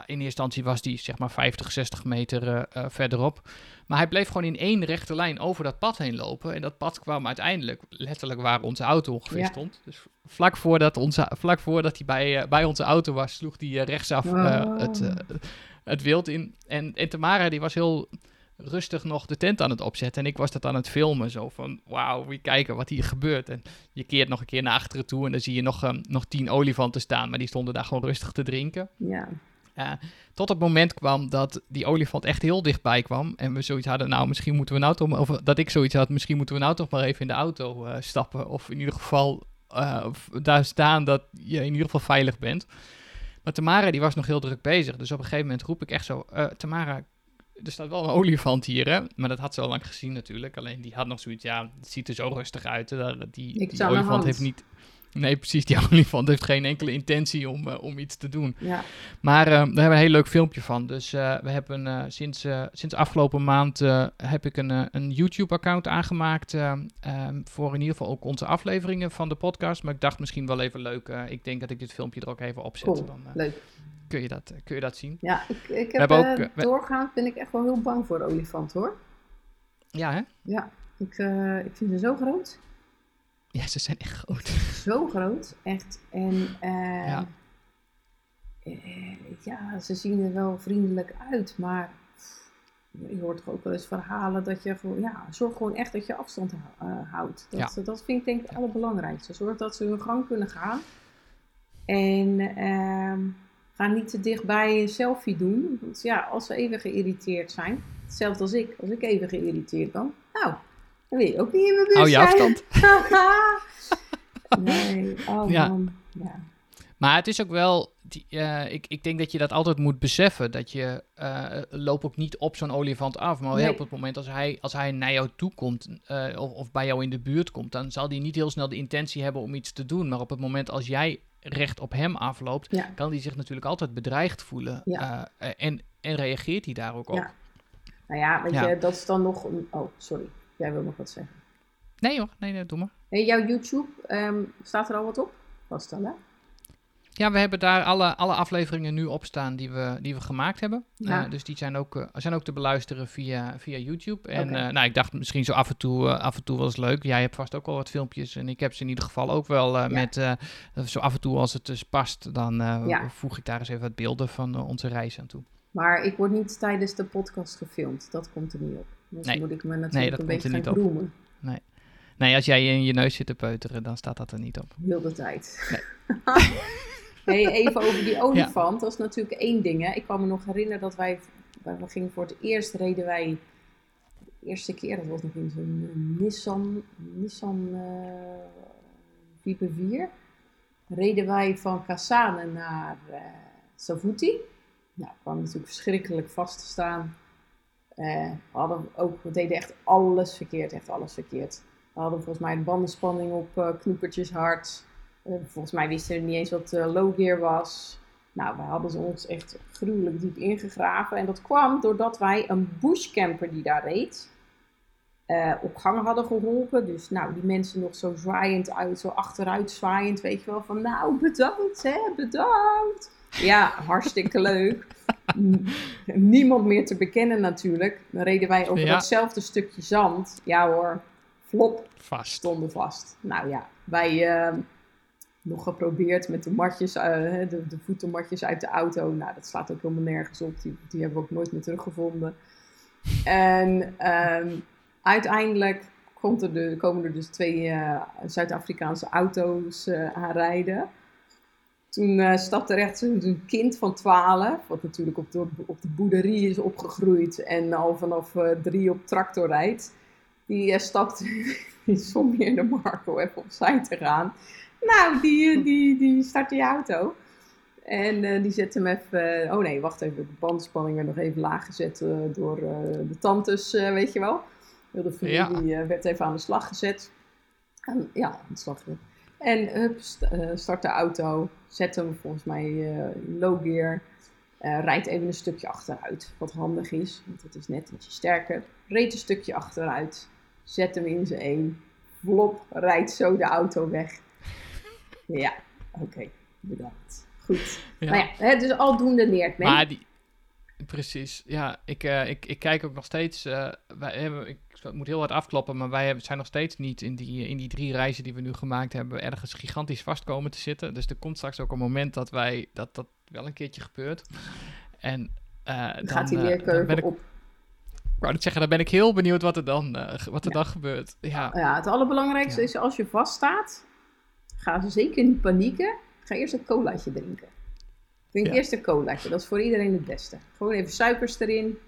in eerste instantie was die zeg maar 50, 60 meter verderop. Maar hij bleef gewoon in één rechte lijn over dat pad heen lopen. En dat pad kwam uiteindelijk letterlijk waar onze auto ongeveer stond. Dus vlak voordat, onze, vlak voordat hij bij, bij onze auto was, sloeg hij rechtsaf het, het wild in. En, en Tamara die was heel rustig nog de tent aan het opzetten. En ik was dat aan het filmen. Zo van, wauw, wie kijken wat hier gebeurt. En je keert nog een keer naar achteren toe en dan zie je nog, um, nog tien olifanten staan. Maar die stonden daar gewoon rustig te drinken. Ja. Uh, tot het moment kwam dat die olifant echt heel dichtbij kwam. En we zoiets hadden, nou, misschien moeten we nou toch... Of dat ik zoiets had, misschien moeten we nou toch maar even in de auto uh, stappen. Of in ieder geval uh, daar staan dat je in ieder geval veilig bent. Maar Tamara, die was nog heel druk bezig. Dus op een gegeven moment roep ik echt zo... Tamara, er staat wel een olifant hier, hè? Maar dat had ze al lang gezien natuurlijk. Alleen die had nog zoiets, ja, het ziet er zo rustig uit. Die, die olifant heeft niet... Nee, precies. Die olifant heeft geen enkele intentie om, uh, om iets te doen. Ja. Maar uh, daar hebben we een heel leuk filmpje van. Dus uh, we hebben sinds, sinds afgelopen maand heb ik een, een YouTube-account aangemaakt. Um, voor in ieder geval ook onze afleveringen van de podcast. Maar ik dacht misschien wel even leuk. ik denk dat ik dit filmpje er ook even opzet. Cool. Dan, leuk kun je dat, kun je dat zien. Ja, ik, ik heb, ook, uh, doorgaand ben ik echt wel heel bang voor olifanten hoor. Ja, hè? Ja, ik, uh, ik vind ze zo groot. Ja, ze zijn echt groot. Zo groot, echt. En uh, ja. ja, ze zien er wel vriendelijk uit, maar je hoort toch ook wel eens verhalen dat je gewoon, ja, zorg gewoon echt dat je afstand houdt. Dat, ja. dat vind ik denk ik het allerbelangrijkste. Zorg dat ze hun gang kunnen gaan. En ehm, Ga niet te dichtbij een selfie doen. Want ja, als ze even geïrriteerd zijn, hetzelfde als ik, als ik even geïrriteerd ben, nou, dan wil je ook niet in mijn buurt Hou je afstand. nee, oh ja. man. Ja. Maar het is ook wel, die, eh, ik, ik denk dat je dat altijd moet beseffen. Dat je uh, loop ook niet op zo'n olifant af. Maar op het moment als hij, als hij naar jou toe komt uh, of, of bij jou in de buurt komt, dan zal hij niet heel snel de intentie hebben om iets te doen. Maar op het moment als jij recht op hem afloopt, ja. kan hij zich natuurlijk altijd bedreigd voelen. Ja. en, en reageert hij daar ook op. Ja. Nou ja, weet je, dat is dan nog. Oh, sorry. Jij wil nog wat zeggen. Nee hoor, nee, nee doe maar. Hey, jouw YouTube, um, staat er al wat op? Was dan, hè? Ja, we hebben daar alle, alle afleveringen nu op staan die we, die we gemaakt hebben. Ja. Uh, dus die zijn ook, uh, zijn ook te beluisteren via, via YouTube. En okay. uh, nou, ik dacht misschien zo af en toe, af en toe was leuk. Jij hebt vast ook al wat filmpjes. En ik heb ze in ieder geval ook wel ja. met zo af en toe als het dus past. Dan ja. voeg ik daar eens even wat beelden van onze reis aan toe. Maar ik word niet tijdens de podcast gefilmd. Dat komt er niet op. Dus nee. moet ik me natuurlijk nee, dat een beetje gaan groemen. Nee. Nee, als jij in je neus zit te peuteren, dan staat dat er niet op. Heel de tijd. Nee. hey, even over die olifant. Dat is natuurlijk één ding. Hè. Ik kan me nog herinneren dat wij, we gingen voor het eerst, reden wij, de eerste keer, dat was nog in zo'n Nissan, Nissan uh, Viper 4, reden wij van Kasane naar uh, Savuti. Nou, kwam natuurlijk verschrikkelijk vast te staan. Uh, hadden ook, we deden echt alles verkeerd, echt alles verkeerd. We hadden volgens mij een bandenspanning op uh, knoepertjes hard. Volgens mij wisten we niet eens wat uh, low gear was. Nou, we hadden ons echt gruwelijk diep ingegraven. En dat kwam doordat wij een bushcamper die daar reed, op gang hadden geholpen. Dus nou, die mensen nog zo zwaaiend uit, zo achteruit zwaaiend, weet je wel, van nou, bedankt hè, bedankt. Ja, hartstikke leuk. Niemand meer te bekennen natuurlijk. Dan reden wij over ja. datzelfde stukje zand. Ja hoor, flop. Vast. Stonden vast. Nou ja, wij uh, nog geprobeerd met de matjes, uh, de, de voetenmatjes uit de auto. Nou, dat slaat ook helemaal nergens op. Die, die hebben we ook nooit meer teruggevonden. En um, uiteindelijk komt er de, komen er dus twee uh, Zuid-Afrikaanse auto's aanrijden. Toen stapte echt zo'n kind van 12, wat natuurlijk op de, op de boerderie is opgegroeid en al vanaf drie op tractor rijdt. Die stapte, die stond meer de Marco even opzij te gaan. Nou, die, die, die start die auto. En die zette hem even, oh nee, wacht even, de bandspanning werd nog even laag gezet door de tantes, weet je wel. De familie ja. werd even aan de slag gezet. En, ja, aan de slag gezet. En hup, start de auto, zet hem volgens mij low gear, rijdt even een stukje achteruit, wat handig is, want het is net ietsje sterker. Reed een stukje achteruit, zet hem in zijn één, vlop, rijdt zo de auto weg. Ja, oké, okay, bedankt. Goed. Ja. Nou ja, hè, dus aldoende leert men. Maar die, Precies, ja. Ik, uh, ik, ik kijk ook nog steeds. Uh, wij hebben, ik moet heel hard afkloppen, maar wij hebben, zijn nog steeds niet in die, in die drie reizen die we nu gemaakt hebben, ergens gigantisch vast komen te zitten. Dus er komt straks ook een moment dat wij dat dat wel een keertje gebeurt. En uh, dan, gaat weer ben ik, op. Ik wou zeggen, dan ben ik heel benieuwd wat er dan, wat er ja. dan gebeurt. Ja. ja, het allerbelangrijkste ja. is als je vaststaat, ga ze zeker niet panieken. Ga eerst een colaatje drinken. Drink ja. eerst een colaatje, dat is voor iedereen het beste. Gewoon even suikers erin.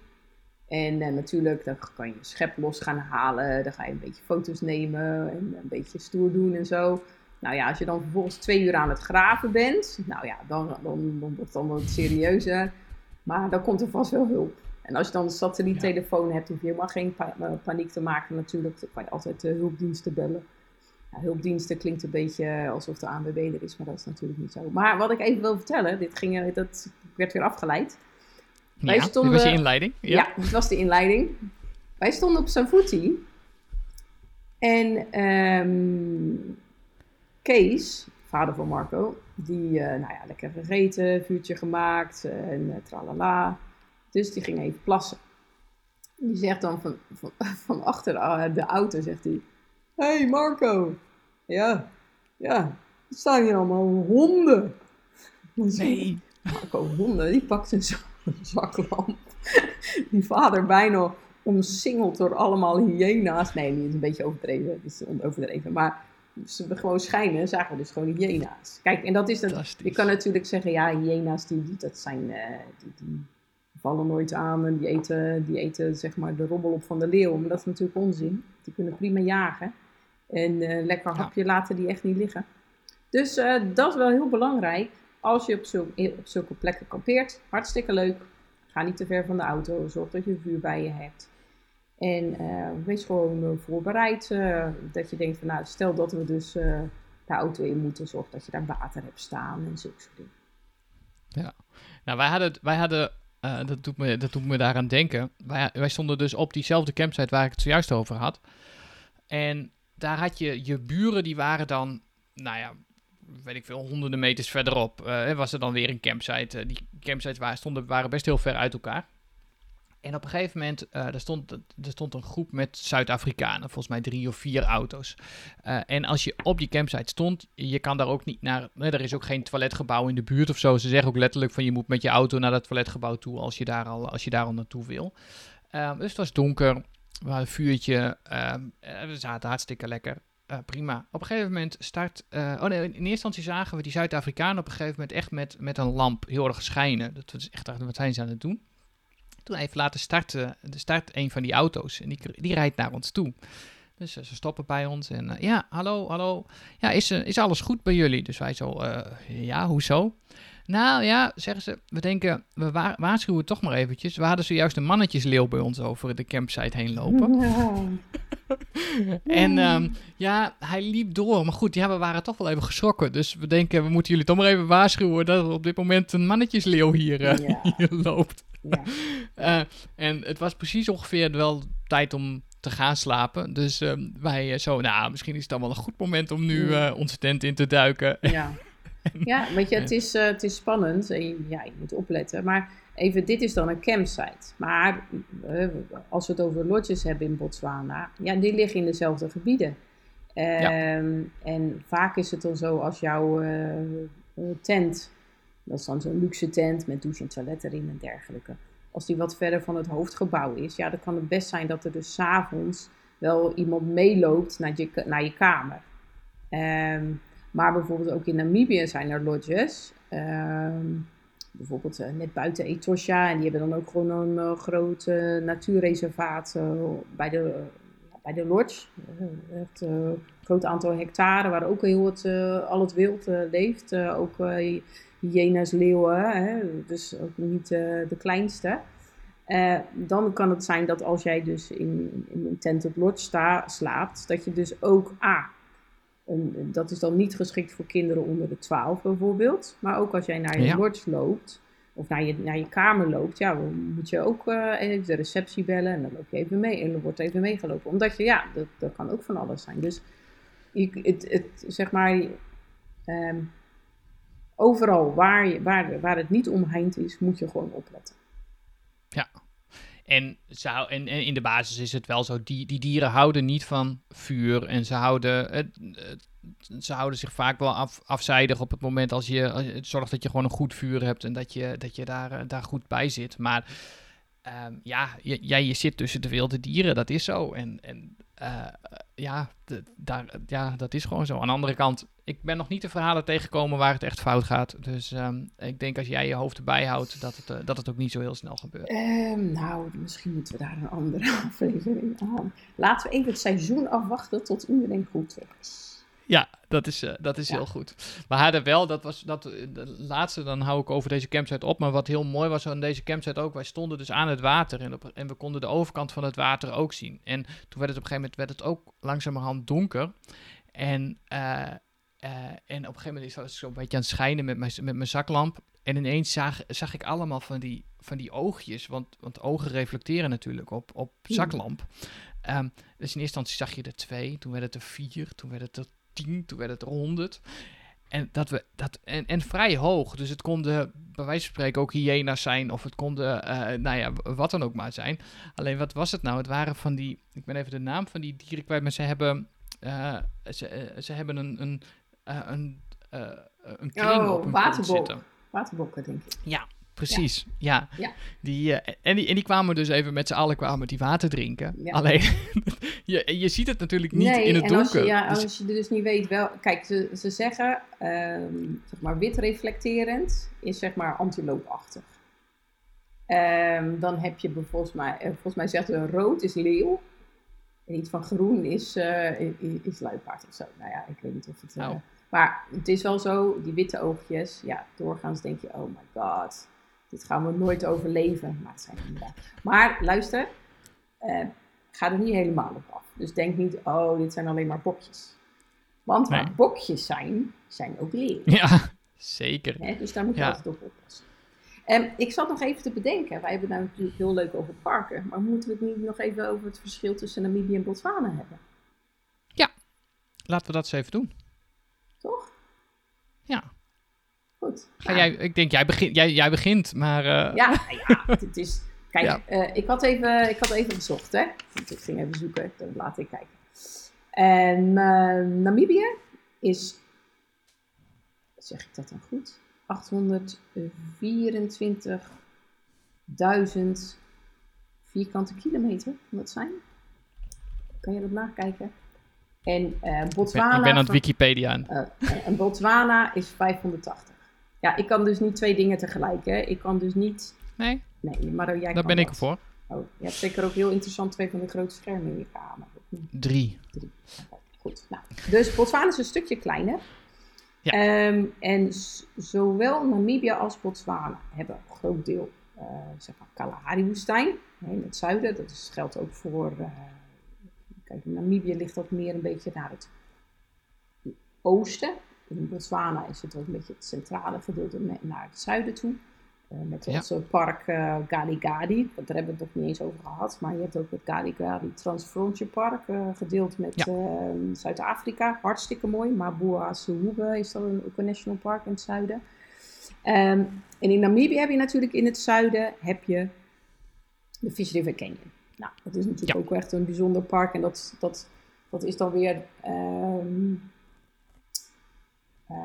En uh, natuurlijk, dan kan je schep los gaan halen. Dan ga je een beetje foto's nemen en een beetje stoer doen en zo. Nou ja, als je dan vervolgens twee uur aan het graven bent, nou ja, dan, dan, dan wordt het allemaal wat serieuzer. Maar dan komt er vast wel hulp. En als je dan een satelliettelefoon ja. hebt, hoef je helemaal geen pa eh, paniek te maken natuurlijk. Dan kan je altijd de hulpdiensten bellen. Hulpdiensten klinkt een beetje alsof de ANWB er is, maar dat is natuurlijk niet zo. Maar wat ik even wil vertellen, dit, ging, eh, dat werd weer afgeleid. Wij stonden, dit was je inleiding? Ja. ja, dit was de inleiding. Wij stonden op Savuti. En um, Kees, vader van Marco, die, uh, nou ja, lekker gegeten, vuurtje gemaakt en uh, tralala. Dus die ging even plassen. Die zegt dan van, van, van achter de auto, zegt hij hey Marco. Ja, ja. Er staan hier allemaal honden. Nee. Marco, honden, die pakt een zaklamp. Die vader bijna omsingeld door allemaal hyena's. Nee, die is een beetje overdreven. Dat is overdreven. Maar ze gewoon schijnen, zagen we dus gewoon hyena's. Kijk, en dat is dat. Je kan natuurlijk zeggen, ja, hyena's, die, dat zijn, uh, die, die, vallen nooit aan en die eten, die eten zeg maar de rommel op van de leeuw. Maar dat is natuurlijk onzin. Die kunnen prima jagen. En uh, lekker hapje ja. laten die echt niet liggen. Dus uh, dat is wel heel belangrijk. als je op, zulke, op zulke plekken kampeert, hartstikke leuk. Ga niet te ver van de auto. Zorg dat je vuur bij je hebt. En uh, wees gewoon voorbereid. Dat je denkt van nou, stel dat we dus de auto in moeten. Zorg dat je daar water hebt staan en zulke soort dingen. Ja, nou wij hadden, wij hadden dat, doet me, dat doet me daaraan denken. Wij, wij stonden dus op diezelfde campsite waar ik het zojuist over had. En daar had je je buren, die waren dan, nou ja, weet ik veel, honderden meters verderop. Uh, was er dan weer een campsite. Uh, die campsites waar stonden, waren best heel ver uit elkaar. En op een gegeven moment, uh, er, stond, er stond een groep met Zuid-Afrikanen, volgens mij drie of vier auto's. en als je op die campsite stond, je kan daar ook niet naar, er is ook geen toiletgebouw in de buurt of zo. Ze zeggen ook letterlijk van je moet met je auto naar dat toiletgebouw toe als je daar al, als je daar al naartoe wil. dus het was donker, we hadden een vuurtje. Uh, we zaten hartstikke lekker. Uh, prima. Op een gegeven moment start. Uh, oh nee, in eerste instantie zagen we die Zuid-Afrikanen op een gegeven moment echt met, met een lamp heel erg schijnen. Dat was echt wat zijn ze aan het doen. Toen even later startte de start een van die auto's en die, die rijdt naar ons toe. Dus ze stoppen bij ons en ja, hallo, hallo. Ja, is, is alles goed bij jullie? Dus wij zo, ja, hoezo? Nou ja, zeggen ze, we denken, we wa waarschuwen toch maar eventjes. We hadden zojuist een mannetjesleeuw bij ons over de campsite heen lopen. en um, ja, hij liep door. Maar goed, ja, we waren toch wel even geschrokken. Dus we denken, we moeten jullie toch maar even waarschuwen dat er op dit moment een mannetjesleeuw hier, uh, loopt. Ja. uh, en het was precies ongeveer wel tijd om te gaan slapen. Dus um, wij uh, zo, nou, misschien is het dan wel een goed moment om nu onze tent in te duiken. Ja. Ja, weet je, het is, uh, het is spannend en je, ja, je moet opletten. Maar even, dit is dan een campsite. Maar uh, als we het over lodges hebben in Botswana, ja, die liggen in dezelfde gebieden. Ja. En vaak is het dan zo als jouw tent, dat is dan zo'n luxe tent met douche en toilet erin en dergelijke. Als die wat verder van het hoofdgebouw is, ja, dan kan het best zijn dat er dus s'avonds wel iemand meeloopt naar je, naar je kamer. Um, maar bijvoorbeeld ook in Namibië zijn er lodges. Ehm, bijvoorbeeld uh, net buiten Etosha. En die hebben dan ook gewoon een uh, groot uh, natuurreservaat bij, de, bij de lodge. echt een groot aantal hectare waar ook heel het, al het wild leeft. ook hyena's, leeuwen. Hè? Dus ook niet de kleinste. dan kan het zijn dat als jij dus in, in een tent op lodge sta, slaapt, dat je dus ook A, dat is dan niet geschikt voor kinderen onder de 12 bijvoorbeeld. Maar ook als jij naar je ja. lodge loopt, of naar je, naar je kamer loopt, ja, dan moet je ook uh, even de receptie bellen en dan loop je even mee en dan wordt even meegelopen. Omdat je, ja, dat, dat kan ook van alles zijn. Dus je, het, het, zeg maar, um, overal waar, je, waar, waar het niet omheind is, moet je gewoon opletten. Ja, en, zou, en, en, in de basis is het wel zo, die, die dieren houden niet van vuur en ze houden, ze houden zich vaak wel af, afzijdig op het moment als je, zorgt dat je gewoon een goed vuur hebt en dat je, dat je daar, eh, daar goed bij zit. Maar um, ja, jij je zit tussen de wilde dieren, dat is zo. En, en uh, ja, daar, ja, dat is gewoon zo. Aan de andere kant, ik ben nog niet de verhalen tegengekomen waar het echt fout gaat. Dus um, ik denk als jij je hoofd erbij houdt, dat het, uh, dat het ook niet zo heel snel gebeurt. Um, nou, misschien moeten we daar een andere aflevering aan. Laten we even het seizoen afwachten tot iedereen goed is. Ja, dat is, uh, dat is ja. heel goed. We hadden wel, dat was dat, de laatste, dan hou ik over deze campsite op. Maar wat heel mooi was aan deze campsite ook, wij stonden dus aan het water en, op, en we konden de overkant van het water ook zien. En toen werd het op een gegeven moment werd het ook langzamerhand donker. En, uh, en op een gegeven moment was ik zo'n beetje aan het schijnen met mijn, met mijn zaklamp. En ineens zag, zag ik allemaal van die, van die oogjes, want, want ogen reflecteren natuurlijk op, op zaklamp. Um, dus in eerste instantie zag je er twee, toen werd het er vier, toen werd het er tien, toen werd het er honderd. En, dat we, dat, en, en vrij hoog. Dus het konden bij wijze van spreken ook hyena's zijn. Of het konden, uh, nou ja, wat dan ook maar zijn. Alleen wat was het nou? Het waren van die, ik ben even de naam van die dieren kwijt. Maar ze hebben, uh, ze, uh, ze hebben een, een, een, een kring oh, op hun waterbok. zitten. Waterbokken, denk ik. Ja, Precies, ja. ja. Die, uh, en, die, en die kwamen dus even met z'n allen kwamen die water drinken. Ja. Alleen, je, je ziet het natuurlijk niet nee, in het en donker. Als je, ja, dus... als je dus niet weet wel... Kijk, ze, ze zeggen, um, zeg maar wit reflecterend is zeg maar antiloopachtig. Um, dan heb je volgens mij, uh, volgens mij zegt ze rood is leeuw. En iets van groen is, uh, is luipaard of zo. Nou ja, ik weet niet of het... Nou Maar het is wel zo, die witte oogjes, ja, doorgaans denk je, oh my god, dit gaan we nooit overleven. Maar het zijn inderdaad. Maar luister, eh, ga er niet helemaal op af. Dus denk niet, oh, dit zijn alleen maar bokjes. Want waar bokjes zijn, zijn ook leeuwen. Ja, zeker. Hè? Dus daar moet je Ja. altijd op oppassen. En ik zat nog even te bedenken, wij hebben het nou natuurlijk heel leuk over parken, maar moeten we het niet nog even over het verschil tussen Namibië en Botswana hebben? Laten we dat eens even doen. Toch? Ja. Goed. Ga Nou, jij, ik denk, jij, begint, jij, jij begint, maar... eh, Ja, ja, het is. Kijk, Ja. eh, ik, had even, ik had even gezocht, hè? Ik ging even zoeken, dan laat ik kijken. En eh, Namibië is. Zeg ik dat dan goed? 824.000 vierkante kilometer, kan dat zijn? Kan je dat nakijken? En eh, ik, ben, Botswana. ik ben aan het Wikipedia aan. eh, en Botswana is 580. Ja, ik kan dus niet twee dingen tegelijk, hè? Ik kan dus niet. Nee, Nee, maar jij daar ben ik ervoor. Oh, je hebt zeker ook heel interessant twee van de grote schermen in je kamer. Drie. Oké, Goed. Nou, dus Botswana is een stukje kleiner. Ehm, en zowel Namibië als Botswana hebben een groot deel, eh zeg maar, Kalahari-woestijn in het zuiden. Dat is, geldt ook voor, eh, kijk, Namibië ligt dat meer een beetje naar het oosten. In Botswana is het ook een beetje het centrale gedeelte naar het zuiden toe. Eh, met Ja. ons park eh Galigadi, want daar hebben we het nog niet eens over gehad. Maar je hebt ook het Galigadi Transfrontier Park, eh, gedeeld met Ja. eh, Zuid-Afrika. Hartstikke mooi. Mabua Suhube is dan ook een national park in het zuiden. Ehm, en in Namibië heb je natuurlijk in het zuiden heb je de Fish River Canyon. Nou, dat is natuurlijk Ja. ook echt een bijzonder park. En dat, dat, dat is dan weer ehm, eh,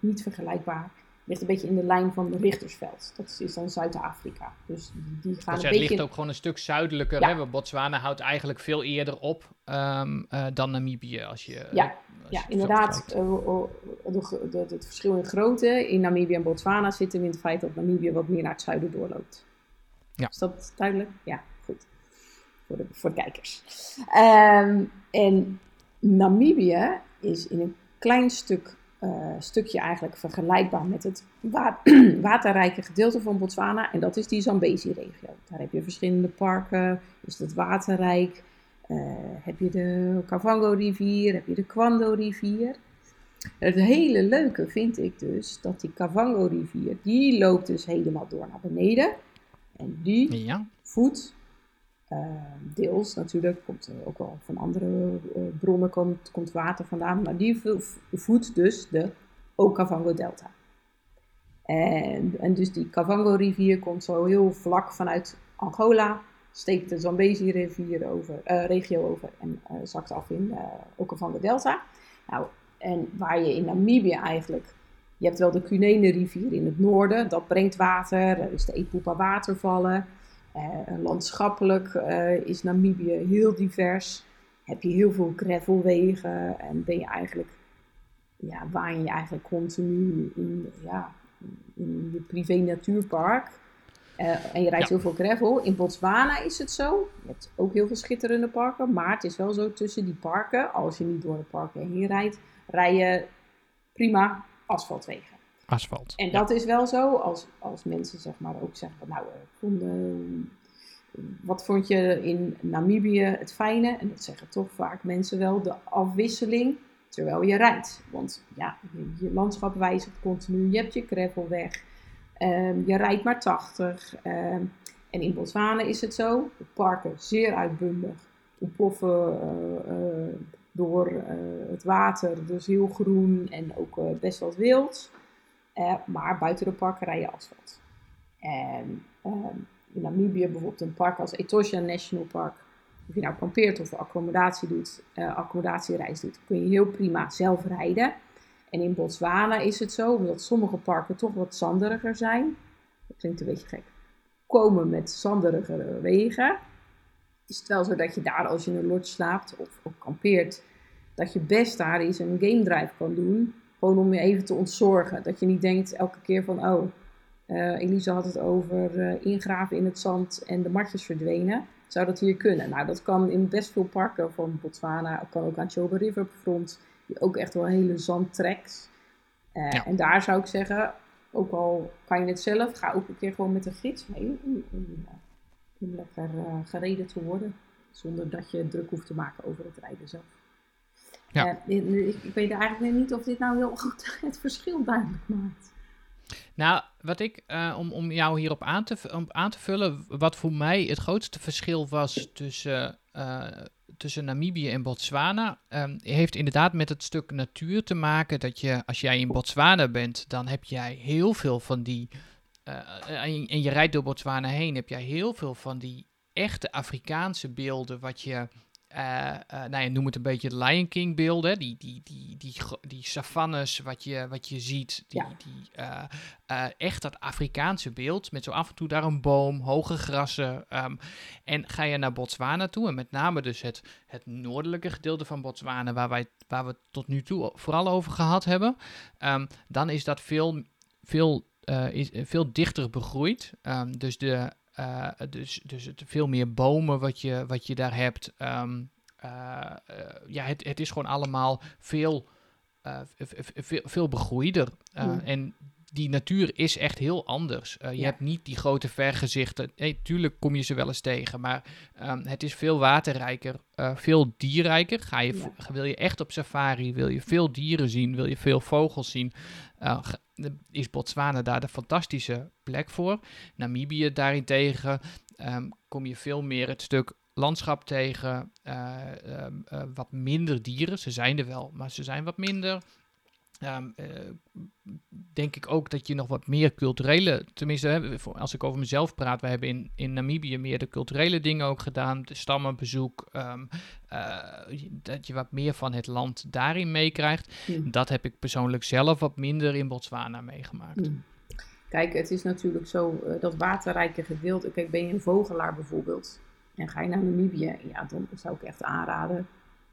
niet vergelijkbaar. Ligt een beetje in de lijn van Richtersveld. Dat is dan Zuid-Afrika. Dus die gaan Dus een het beetje... ligt ook gewoon een stuk zuidelijker. Ja. Hè? Botswana houdt eigenlijk veel eerder op ehm, eh, dan Namibië. Als je, Ja, als je Ja, het inderdaad. eh, oh, de, de- het verschil in grootte in Namibië en Botswana zit hem in het feit dat Namibië wat meer naar het zuiden doorloopt. Ja. Is dat duidelijk? Ja, goed. Voor de, voor de kijkers. Ehm, en Namibië is in een klein stuk, eh, stukje eigenlijk vergelijkbaar met het wa- waterrijke gedeelte van Botswana. En dat is die Zambezi-regio. Daar heb je verschillende parken, is het waterrijk. Eh, heb je de Kavango-rivier, heb je de Kwando-rivier. Het hele leuke vind ik dus dat die Kavango-rivier, die loopt dus helemaal door naar beneden. En die Ja, voedt, deels natuurlijk, komt ook wel van andere eh, bronnen komt, komt water vandaan, maar die vo- voedt dus de Okavango-delta. En, en dus die Kavango-rivier komt zo heel vlak vanuit Angola, steekt de Zambezi-rivier over, eh, regio over en eh, zakt af in de Okavango-delta. Nou, en waar je in Namibië eigenlijk, je hebt wel de Cunene-rivier in het noorden, dat brengt water, er is de Epupa watervallen. Landschappelijk eh, is Namibië heel divers. Heb je heel veel gravelwegen en ben je eigenlijk, ja, waan je eigenlijk continu in, ja, in je privé natuurpark. Eh, en je rijdt Ja. heel veel gravel. In Botswana is het zo. Je hebt ook heel veel schitterende parken. Maar het is wel zo tussen die parken, als je niet door de parken heen rijdt, rij je prima asfaltwegen. Asfalt. En Ja. dat is wel zo, als, als mensen zeg maar ook zeggen, van, nou, eh, eh, wat vond je in Namibië het fijne? En dat zeggen toch vaak mensen wel, de afwisseling terwijl je rijdt. Want ja, je, je landschap wijzigt continu, je hebt je gravelweg, ehm, je rijdt maar 80. ehm, en in Botswana is het zo, de parken zeer uitbundig, ontploffen eh, door het water, dus heel groen en ook best wat wild. Eh, maar buiten de parken rij je asfalt. En ehm, in Namibië bijvoorbeeld een park als Etosha National Park. Of je nou kampeert of accommodatie doet, eh, accommodatiereis doet, kun je heel prima zelf rijden. En in Botswana is het zo, omdat sommige parken toch wat zanderiger zijn. Dat klinkt een beetje gek. Komen met zanderigere wegen. Is het wel zo dat je daar als je in een lodge slaapt of, of kampeert, dat je best daar eens een game drive kan doen. Gewoon om je even te ontzorgen. Dat je niet denkt elke keer van, oh, eh, Elisa had het over eh, ingraven in het zand en de matjes verdwenen. Zou dat hier kunnen? Nou, dat kan in best veel parken van Botswana. Het kan ook aan Chobe Riverfront. die ook echt wel hele zandtreks. Uh, En daar zou ik zeggen, ook al kan je het zelf, ga ook een keer gewoon met een gids mee om, om, om lekker uh, gereden te worden. Zonder dat je druk hoeft te maken over het rijden zelf. Ja. Uh, ik, ik, weet eigenlijk niet of dit nou heel goed het verschil duidelijk maakt. Nou, wat ik, uh, om, om jou hierop aan te, om aan te vullen, wat voor mij het grootste verschil was tussen, uh, tussen Namibië en Botswana, um, heeft inderdaad met het stuk natuur te maken. Dat je, als jij in Botswana bent, dan heb jij heel veel van die, en, en je rijdt door Botswana heen, heb jij heel veel van die echte Afrikaanse beelden, wat je nou ja, noem het een beetje Lion King beelden. Die, die, die, die, die savannes wat je, wat je ziet. Die, die, uh, echt dat Afrikaanse beeld. Met zo af en toe daar een boom, hoge grassen. Um, en ga je naar Botswana toe. En met name dus het, het noordelijke gedeelte van Botswana. Waar, wij, waar we het tot nu toe vooral over gehad hebben. Um, dan is dat veel, veel, is, veel dichter begroeid. Um, dus de uh, dus, dus het veel meer bomen wat je, wat je daar hebt. Um, uh, uh, ja, het, het is gewoon allemaal veel, veel, veel begroeider. Mm. En die natuur is echt heel anders. je ja. hebt niet die grote vergezichten. Tuurlijk kom je ze wel eens tegen, maar um, het is veel waterrijker, veel dierrijker. Ga je, ja. Wil je echt op safari, wil je veel dieren zien, wil je veel vogels zien, is Botswana daar de fantastische plek voor. Namibië daarentegen um, kom je veel meer het stuk landschap tegen, uh, uh, uh, wat minder dieren. Ze zijn er wel, maar ze zijn wat minder. Um, denk ik ook dat je nog wat meer culturele, tenminste, als ik over mezelf praat, we hebben in, in Namibië meer de culturele dingen ook gedaan, de stammenbezoek, um, uh, dat je wat meer van het land daarin meekrijgt. Mm. Dat heb ik persoonlijk zelf wat minder in Botswana meegemaakt. Mm. Kijk, het is natuurlijk zo, uh, dat waterrijke gedeelte, kijk, ben je een vogelaar bijvoorbeeld, en ga je naar Namibië, ja, dan zou ik echt aanraden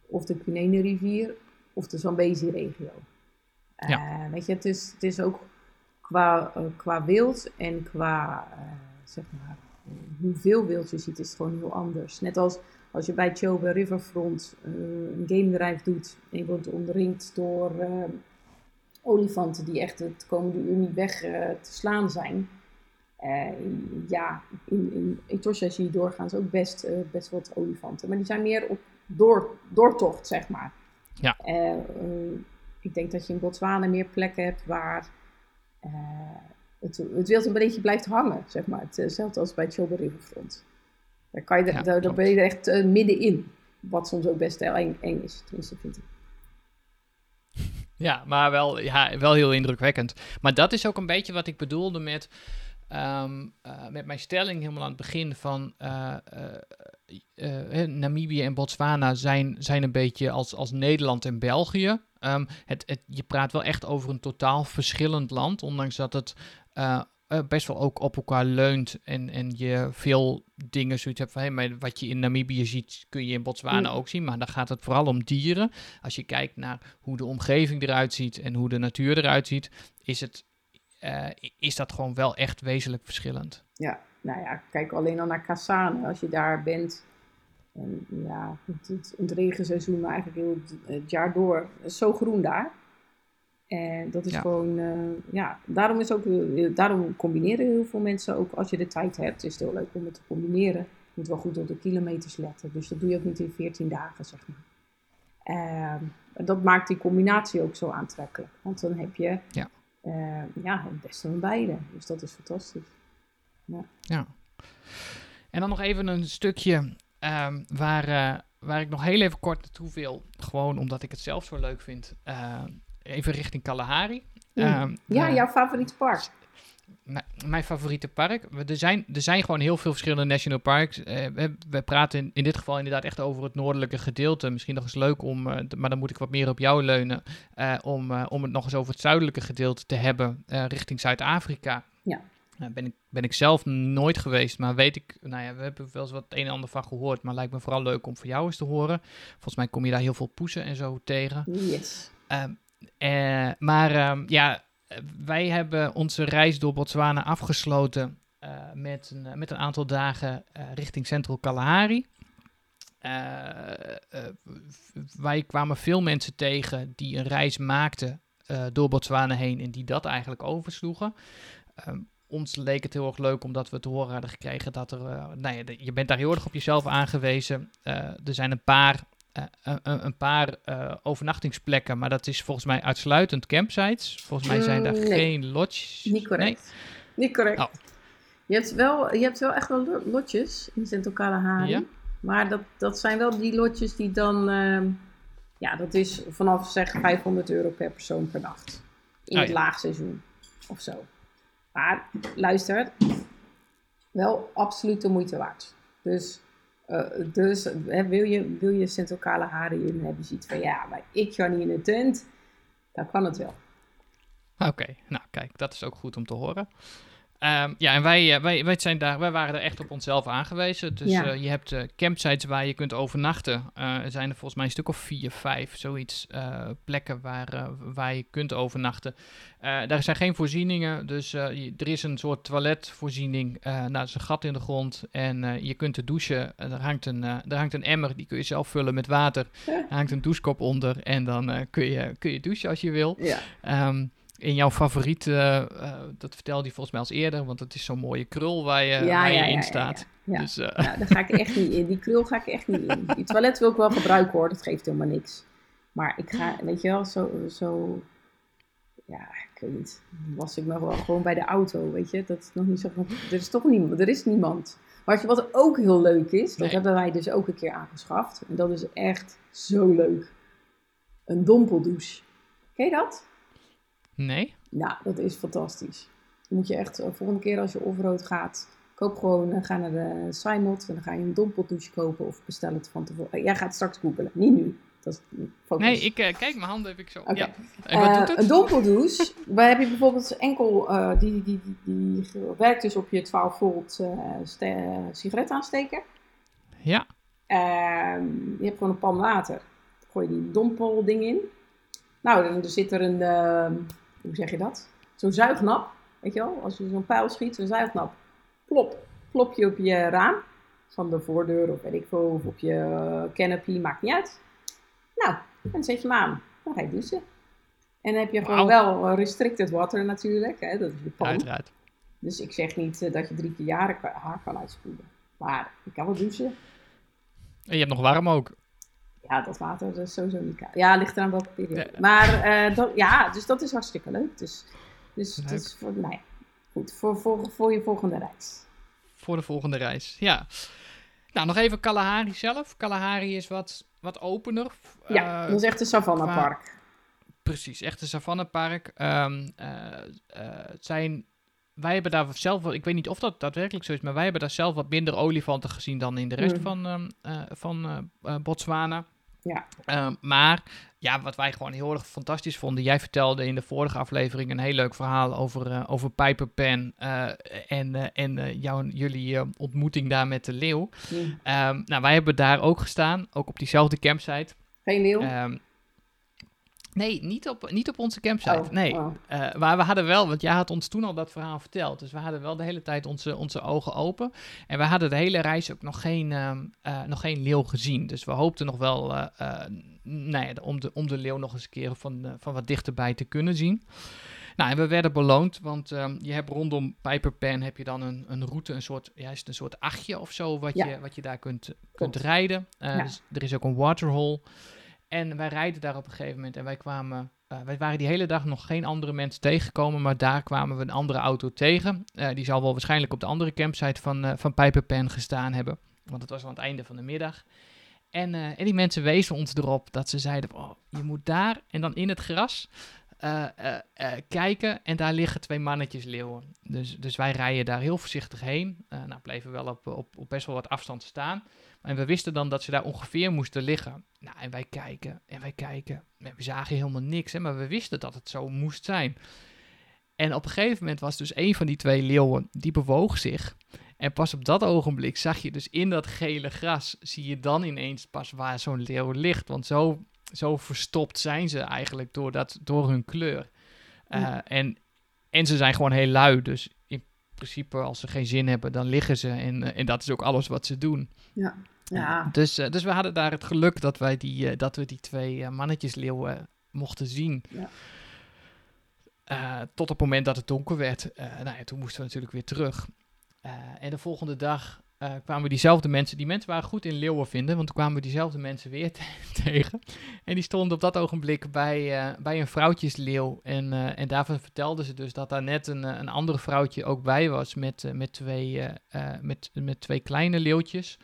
of de Cunene rivier of de Zambezi-regio. Ja. Uh, weet je, het is, het is ook qua, uh, qua wild en qua, uh, zeg maar, hoeveel wild je ziet, is het gewoon heel anders. Net als als je bij Chobe Riverfront een game bedrijf doet en je wordt omringd door olifanten die echt het komende uur niet weg te slaan zijn. ja, in, in Etosha zie je doorgaans ook best, best wat olifanten, maar die zijn meer op door, doortocht, zeg maar. Ja ik denk dat je in Botswana meer plekken hebt waar uh, het, het wild een beetje blijft hangen, zeg maar. Hetzelfde als bij het Chobe Riverfront. Daar, kan je daar, ben je er echt uh, middenin. Wat soms ook best heel eng, eng is, tenminste vind ik. Ja, maar wel, ja, wel heel indrukwekkend. Maar dat is ook een beetje wat ik bedoelde met, um, uh, met mijn stelling helemaal aan het begin van uh, uh, Namibië en Botswana zijn, zijn een beetje als, als Nederland en België. Um, het, het, je praat wel echt over een totaal verschillend land, ondanks dat het uh, best wel ook op elkaar leunt en, en je veel dingen zoiets hebt van, hey, maar wat je in Namibië ziet, kun je in Botswana ook zien, maar dan gaat het vooral om dieren. Als je kijkt naar hoe de omgeving eruit ziet en hoe de natuur eruit ziet, is, het, uh, is dat gewoon wel echt wezenlijk verschillend. Ja, nou ja, kijk alleen al naar Kasane. Als je daar bent, en ja, het, het, het regenseizoen eigenlijk heel het, jaar door is zo groen daar. En dat is gewoon, uh, ja, daarom is ook, uh, daarom combineren heel veel mensen ook als je de tijd hebt. Is het heel leuk om het te combineren. Je moet wel goed op de kilometers letten. Dus dat doe je ook niet in 14 dagen, zeg maar. Uh, dat maakt die combinatie ook zo aantrekkelijk. Want dan heb je ja. Uh, ja, het beste van beide. Dus dat is fantastisch. Ja. ja. En dan nog even een stukje Um, waar, uh, waar ik nog heel even kort naartoe wil, gewoon omdat ik het zelf zo leuk vind, uh, even richting Kalahari. Um, ja, uh, jouw favoriete park? Mijn favoriete park. Er zijn, er zijn gewoon heel veel verschillende national parks. we, we, praten in, in, dit geval inderdaad echt over het noordelijke gedeelte. Misschien nog eens leuk om, maar dan moet ik wat meer op jou leunen, om, om het nog eens over het zuidelijke gedeelte te hebben, richting Zuid-Afrika. Ja. Nou, ben, ik, ben ik zelf nooit geweest, maar weet ik, nou ja, we hebben wel eens wat een en ander van gehoord, maar lijkt me vooral leuk om voor jou eens te horen. Volgens mij kom je daar heel veel poezen en zo tegen. Yes. Um, uh, maar um, ja, wij hebben onze reis door Botswana afgesloten uh, met, een, met een aantal dagen uh, richting Central Kalahari. wij kwamen veel mensen tegen die een reis maakten door Botswana heen en die dat eigenlijk oversloegen. Ehm, ons leek het heel erg leuk omdat we te horen hadden gekregen dat er, nou ja, je bent daar heel erg op jezelf aangewezen. er zijn een paar een, een, paar overnachtingsplekken, maar dat is volgens mij uitsluitend campsites. Volgens mij zijn daar geen lodges. Niet correct. Niet correct. Oh. Je, hebt wel, je hebt wel echt wel lotjes in Sint Kalahari. Ja? Maar dat, dat zijn wel die lotjes die dan... Ehm, ja, dat is vanaf zeg 500 euro per persoon per nacht. In oh, het laagseizoen of zo. Maar luister, wel absoluut de moeite waard. Dus, uh, dus hè, wil, je, wil je Sint Kalahari in hebben, ziet van ja, maar ik ga niet in de tent, dan kan het wel. Oké, nou kijk, dat is ook goed om te horen. Ehm, ja, en wij, eh, wij, wij, zijn daar, wij waren er echt op onszelf aangewezen. Dus eh, je hebt uh, campsites waar je kunt overnachten. er zijn er volgens mij een stuk of vier, vijf, zoiets, plekken waar, waar je kunt overnachten. daar zijn geen voorzieningen, dus er is een soort toiletvoorziening. nou, er is een gat in de grond en je kunt er douchen. er, hangt een, er hangt een emmer, die kun je zelf vullen met water. Er hangt een douchekop onder en dan kun, je, kun je douchen als je wil. Ja. Ehm, in jouw favoriete, uh, dat vertelde hij volgens mij als eerder, want het is zo'n mooie krul waar je, waar je in staat. Ja, dus, uh... daar ga ik echt niet in. Die krul ga ik echt niet in. Die toilet wil ik wel gebruiken hoor, dat geeft helemaal niks. Maar ik ga, weet je wel, zo, zo ja, ik weet niet, was ik nog wel gewoon bij de auto, weet je. Dat is nog niet zo er is toch niemand, er is niemand. Maar wat ook heel leuk is, dat hebben wij dus ook een keer aangeschaft. En dat is echt zo leuk. Een dompeldouche. Ken je dat? Nee? Nou, dat is fantastisch. Dan moet je echt, de eh, volgende keer als je offroad gaat, koop gewoon, uh, ga naar de Simot en dan ga je een dompeldouche kopen of bestel het van tevoren. Uh, jij gaat straks googelen, niet nu. Dat is focus. Nee, ik kijk, mijn handen heb ik zo. Okay. Ja. En wat doet het? Een dompeldouche, waar heb je bijvoorbeeld enkel, die, die, die, die, werkt dus op je 12 volt sigaret aansteken. Ja. Ehm, je hebt gewoon een pan water. gooi je die dompelding in. Nou, dan zit er een, ehm, hoe zeg je dat? Zo'n zuignap, weet je wel? Als je zo'n pijl schiet, zo'n zuignap. Plop, plop je op je raam. Van de voordeur of weet ik veel, of op je uh, canopy, maakt niet uit. Nou, dan zet je hem aan. Dan ga je douchen. En dan heb je gewoon wel uh, restricted water natuurlijk, hè? dat is de pan. Uiteraard. Dus ik zeg niet uh, dat je drie keer jaren haar kan uitspoelen. Maar je kan wel douchen. En je hebt nog warm ook. Ja, dat water is sowieso niet koud. Ja, ligt eraan welke periode. Maar uh, dat, ja, dus dat is hartstikke leuk. Dus, dus, dus voor, nou ja, goed, voor, voor, voor je volgende reis. Voor de volgende reis, ja. Nou, nog even Kalahari zelf. Kalahari is wat, wat opener. Ja, uh, dat is echt een savannapark. Precies, echt een savannapark. Um, uh, zijn wij hebben daar zelf, ik weet niet of dat daadwerkelijk zo is, maar wij hebben daar zelf wat minder olifanten gezien dan in de rest mm. van, uh, van uh, Botswana. Ja. Ehm, maar ja, wat wij gewoon heel erg fantastisch vonden. Jij vertelde in de vorige aflevering een heel leuk verhaal over, uh, over Piper Pan en, en jouw, jullie ontmoeting daar met de leeuw. Mm. Um, nou, wij hebben daar ook gestaan, ook op diezelfde campsite. Geen leeuw? Um, Nee, niet op, niet op onze campsite. Oh, nee. Oh. Uh, maar we hadden wel, want jij had ons toen al dat verhaal verteld. Dus we hadden wel de hele tijd onze, onze ogen open. En we hadden de hele reis ook nog geen, uh, nog geen leeuw gezien. Dus we hoopten nog wel uh, nou ja, om, de, om de leeuw nog eens een keer van, van wat dichterbij te kunnen zien. Nou, en we werden beloond, want um, je hebt rondom Piper heb je dan een, een route, een soort, ja, is een soort achtje of zo, wat, je, wat je daar kunt, kunt rijden. Ja. Dus er is ook een waterhole. En wij rijden daar op een gegeven moment en wij kwamen, uh, wij waren die hele dag nog geen andere mensen tegengekomen, maar daar kwamen we een andere auto tegen. Uh, die zal wel waarschijnlijk op de andere campsite van, uh, van Pijperpen gestaan hebben, want het was aan het einde van de middag. En, en die mensen wezen ons erop dat ze zeiden, oh, je moet daar en dan in het gras kijken en daar liggen twee mannetjes leeuwen. Dus, dus wij rijden daar heel voorzichtig heen. nou, bleven wel op, op, op best wel wat afstand staan. En we wisten dan dat ze daar ongeveer moesten liggen. Nou, en wij kijken en wij kijken. En we zagen helemaal niks, hè, maar we wisten dat het zo moest zijn. En op een gegeven moment was dus een van die twee leeuwen, die bewoog zich. En pas op dat ogenblik zag je dus in dat gele gras, zie je dan ineens pas waar zo'n leeuw ligt. Want zo, zo verstopt zijn ze eigenlijk door, dat, door hun kleur. Uh, en, en ze zijn gewoon heel lui, dus principe als ze geen zin hebben, dan liggen ze. En, uh, en dat is ook alles wat ze doen. Ja. Ja. Dus, eh, dus we hadden daar het geluk dat, wij die, eh, dat we die twee eh, mannetjesleeuwen mochten zien. Ja. Eh, tot op het moment dat het donker werd. Eh, nou ja, toen moesten we natuurlijk weer terug. Eh, en de volgende dag eh, kwamen we diezelfde mensen. Die mensen waren goed in leeuwen vinden, want toen kwamen we diezelfde mensen weer te- tegen. En die stonden op dat ogenblik bij, eh, bij een vrouwtjesleeuw. En, eh, en daarvan vertelden ze dus dat daar net een, een andere vrouwtje ook bij was met, met, twee, met, met twee kleine leeuwtjes.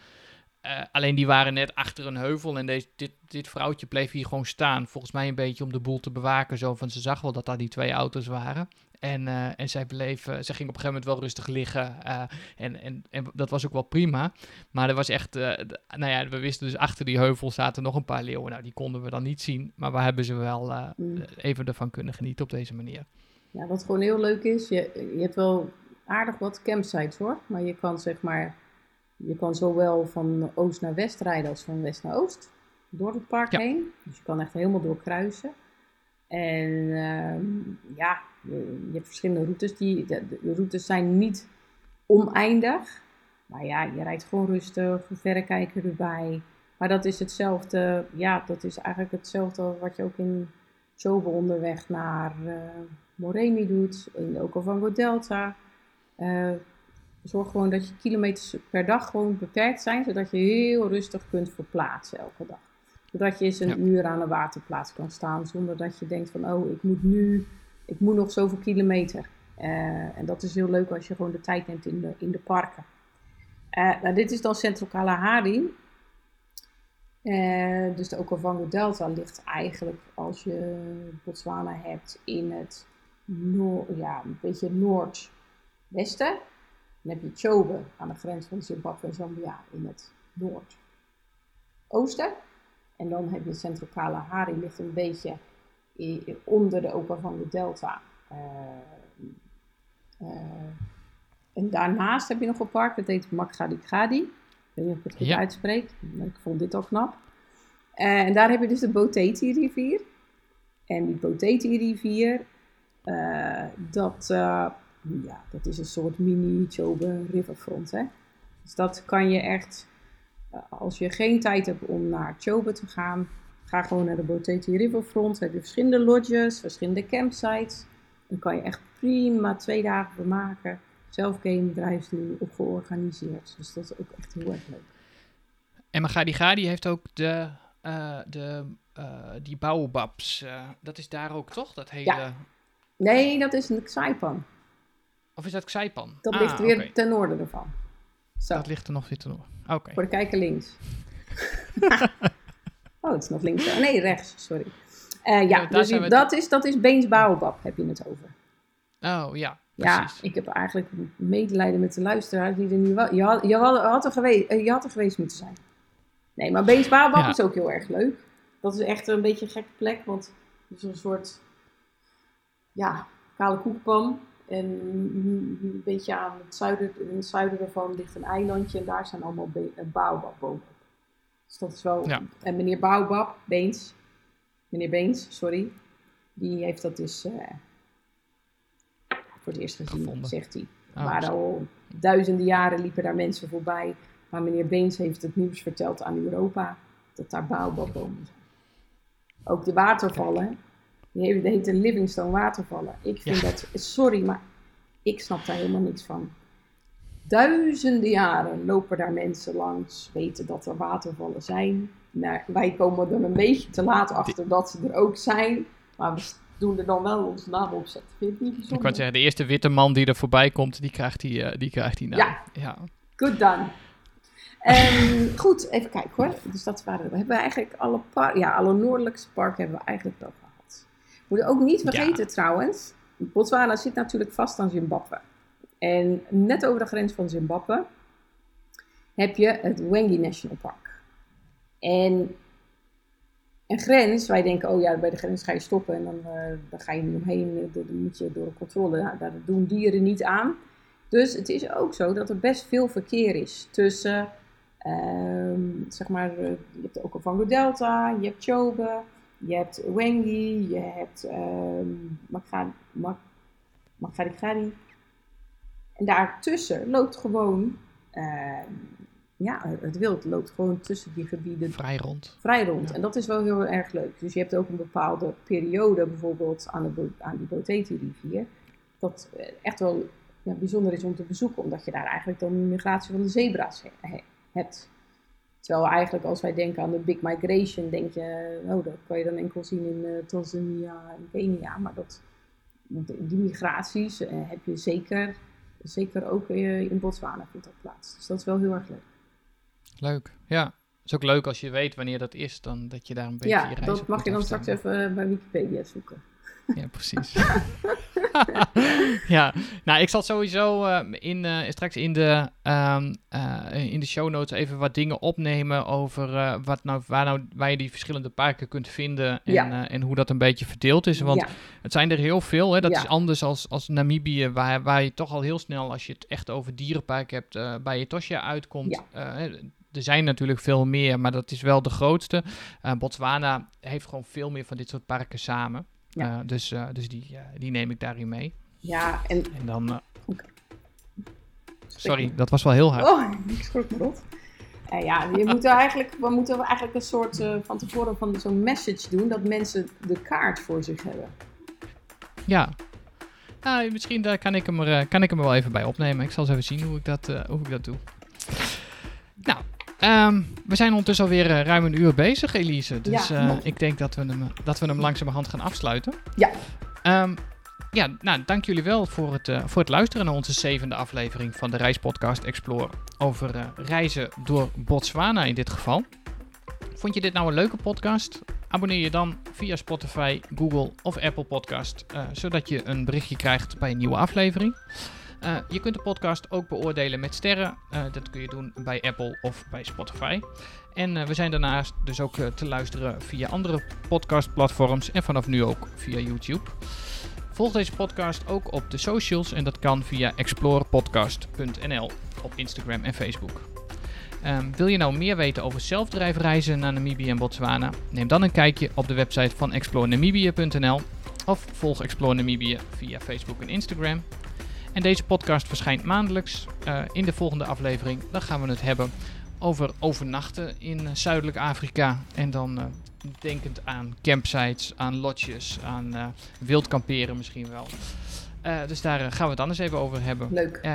Alleen die waren net achter een heuvel en deze, dit, dit vrouwtje bleef hier gewoon staan. Volgens mij een beetje om de boel te bewaken. Zo van ze zag wel dat daar die twee auto's waren. En, eh, en zij eh, zij ging op een gegeven moment wel rustig liggen. eh, en, en, en dat was ook wel prima. Maar er was echt, eh, nou ja, we wisten dus achter die heuvel zaten nog een paar leeuwen. Nou, die konden we dan niet zien. Maar we hebben ze wel Mm. even ervan kunnen genieten op deze manier. Ja, wat gewoon heel leuk is, je, je hebt wel aardig wat campsites hoor. Maar je kan zeg maar, je kan zowel van oost naar west rijden als van west naar oost. Door het park Ja. heen. Dus je kan echt helemaal doorkruisen. En ehm, ja, je, hebt verschillende routes. Die, de, de routes zijn niet oneindig. Maar ja, je rijdt gewoon rustig, verrekijker erbij. Maar dat is hetzelfde, ja, dat is eigenlijk hetzelfde wat je ook in Chobe onderweg naar eh Moremi doet, in de Okavango Delta. Eh, zorg gewoon dat je kilometers per dag gewoon beperkt zijn, zodat je heel rustig kunt verplaatsen elke dag. Zodat je eens een Ja. uur aan een waterplaats kan staan, zonder dat je denkt van, oh, ik moet nu, ik moet nog zoveel kilometer. Eh, en dat is heel leuk als je gewoon de tijd neemt in de, in de parken. Eh, nou, dit is dan Central Kalahari. Eh, dus de Okavango Delta ligt eigenlijk, als je Botswana hebt, in het noor, ja, een beetje noordwesten. Dan heb je Chobe aan de grens van Zimbabwe en Zambia in het noordoosten. En dan heb je Central Kalahari, ligt een beetje onder de Okavango Delta. Eh, eh, en daarnaast heb je nog een park, dat heet Makgadi Gadi. Ik weet niet of ik het goed Ja. uitspreek, maar ik vond dit al knap. Eh, en daar heb je dus de Boteti-rivier. En die Boteti-rivier, dat, ja, dat is een soort mini-Chobe riverfront. Hè? Dus dat kan je echt, als je geen tijd hebt om naar Chobe te gaan, ga gewoon naar de Boteti riverfront. Heb je verschillende lodges, verschillende campsites. Dan kan je echt prima twee dagen vermaken. Zelf game doen, op georganiseerd. Dus dat is ook echt heel erg leuk. En Magadi Gadi heeft ook de, eh, de, eh, die baobabs. eh, dat is daar ook toch? Dat hele... Ja. Nee, dat is een Saipan. Of is dat Xaipan? Dat Ah, ligt weer ten noorden ervan. Zo, Dat ligt er nog weer te noorden. Oké. voor de kijker links. oh, het is nog links. Oh, Nee, rechts, sorry. Eh, ja, Ja, dus dat, is, dat is Beens Baobab, heb je het over. Oh, ja. Ja, Precies. ik heb eigenlijk medelijden met de luisteraars die er nu wel... Je had, je had, had er, geweest, eh, je had er geweest moeten zijn. Nee, maar Beens Baobab Ja. is ook heel erg leuk. Dat is echt een beetje een gekke plek, want het is een soort... Ja, kale koekpan. En een beetje aan het zuiden, in het zuiden daarvan ligt een eilandje en daar zijn allemaal eh, baobabbomen. Dus dat is wel... Ja. En meneer Baobab, Beens, meneer Beens, sorry, die heeft dat dus eh, voor het eerst gezien, Gevonden. zegt hij. Oh, maar zo. al duizenden jaren liepen daar mensen voorbij. Maar meneer Beens heeft het nieuws verteld aan Europa dat daar baobabbomen zijn. Ook de watervallen, die die heten Livingstone watervallen. Ik vind Ja. dat, sorry, maar ik snap daar helemaal niks van. Duizenden jaren lopen daar mensen langs, weten dat er watervallen zijn. Nou, wij komen er een beetje te laat achter dat ze er ook zijn. Maar we doen er dan wel onze naam op zetten. Vind je het niet Ik kan zeggen, de eerste witte man die er voorbij komt, die krijgt die, eh, die, krijgt die naam. Ja. ja. Good done. Ehm, goed, even kijken hoor. Dus dat waren we. Hebben we eigenlijk alle, ja, alle noordelijkste parken hebben we eigenlijk wel gehad. We moeten ook niet Ja. vergeten trouwens. Botswana zit natuurlijk vast aan Zimbabwe. En net over de grens van Zimbabwe heb je het Wengi National Park. En een grens, wij denken, oh ja, bij de grens ga je stoppen en dan, eh, dan ga je niet omheen, eh, dan moet je door een controle. Nou, daar doen dieren niet aan. Dus het is ook zo dat er best veel verkeer is tussen, ehm, zeg maar, eh, je hebt ook Okavango Delta, je hebt Chobe, je hebt Wengi, je hebt um, Makgadi. En daartussen loopt gewoon ehm, ja, het wild loopt gewoon tussen die gebieden Vrij rond. vrij rond. Ja. En dat is wel heel erg leuk. Dus je hebt ook een bepaalde periode, bijvoorbeeld aan, de, aan die Boteti-rivier, dat eh, echt wel ja, bijzonder is om te bezoeken, omdat je daar eigenlijk dan de migratie van de zebra's he- he- hebt. Terwijl eigenlijk als wij denken aan de Big Migration, denk je, oh, dat kan je dan enkel zien in eh, Tanzania en Kenia. Maar dat, die migraties eh, heb je zeker, zeker ook eh, in Botswana vindt dat plaats. Dus dat is wel heel erg leuk. Leuk. Ja. Het is ook leuk als je weet wanneer dat is, dan dat je daar een beetje je Ja, reis dat op mag je dan straks even eh, bij Wikipedia zoeken. Ja, precies. ja, nou, ik zal sowieso eh, in, eh, straks in de, ehm, eh, in de show notes even wat dingen opnemen over wat nou, waar, nou, waar je die verschillende parken kunt vinden en, Ja. en hoe dat een beetje verdeeld is. Want ja, het zijn er heel veel. Hè? Dat Ja. is anders als, als Namibië, waar, waar je toch al heel snel, als je het echt over dierenpark hebt, bij Etosha uitkomt. Er zijn natuurlijk veel meer, maar dat is wel de grootste. Botswana heeft gewoon veel meer van dit soort parken samen. Ja. Eh, dus eh, dus die, eh, die neem ik daarin mee. ja, en... En dan. sorry, dat was wel heel hard. Oh, ik schrok me rot. Ja, je moet eigenlijk, we moeten eigenlijk een soort eh, van tevoren van zo'n message doen dat mensen de kaart voor zich hebben. Ja. Nou, misschien daar kan, ik hem er, kan ik hem er wel even bij opnemen. Ik zal eens even zien hoe ik dat, hoe ik dat doe. Nou, ehm, we zijn ondertussen alweer eh, ruim een uur bezig, Elise. Dus Ja, eh, ik denk dat we hem, eh, dat we hem langzamerhand gaan afsluiten. Ja. Ehm, ja, nou, dank jullie wel voor het, eh, voor het luisteren naar onze zevende aflevering van de reispodcast Explore. Over eh, reizen door Botswana in dit geval. Vond je dit nou een leuke podcast? Abonneer je dan via Spotify, Google of Apple Podcast, eh, zodat je een berichtje krijgt bij een nieuwe aflevering. Eh, je kunt de podcast ook beoordelen met sterren. Eh, dat kun je doen bij Apple of bij Spotify. En eh, we zijn daarnaast dus ook te luisteren via andere podcastplatforms en vanaf nu ook via YouTube. Volg deze podcast ook op de socials en dat kan via explorepodcast.nl op Instagram en Facebook. Ehm, wil je nou meer weten over zelfdrijfreizen naar Namibië en Botswana? Neem dan een kijkje op de website van explorenamibia.nl of volg Explore Namibië via Facebook en Instagram. En deze podcast verschijnt maandelijks. Eh, in de volgende aflevering dan gaan we het hebben over overnachten in eh, Zuidelijk Afrika. En dan eh, denkend aan campsites, aan lodges, aan eh wild kamperen misschien wel. Dus daar gaan we het anders even over hebben. Leuk.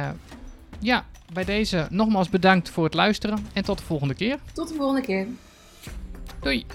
Ja, bij deze nogmaals bedankt voor het luisteren en tot de volgende keer. Tot de volgende keer. Doei!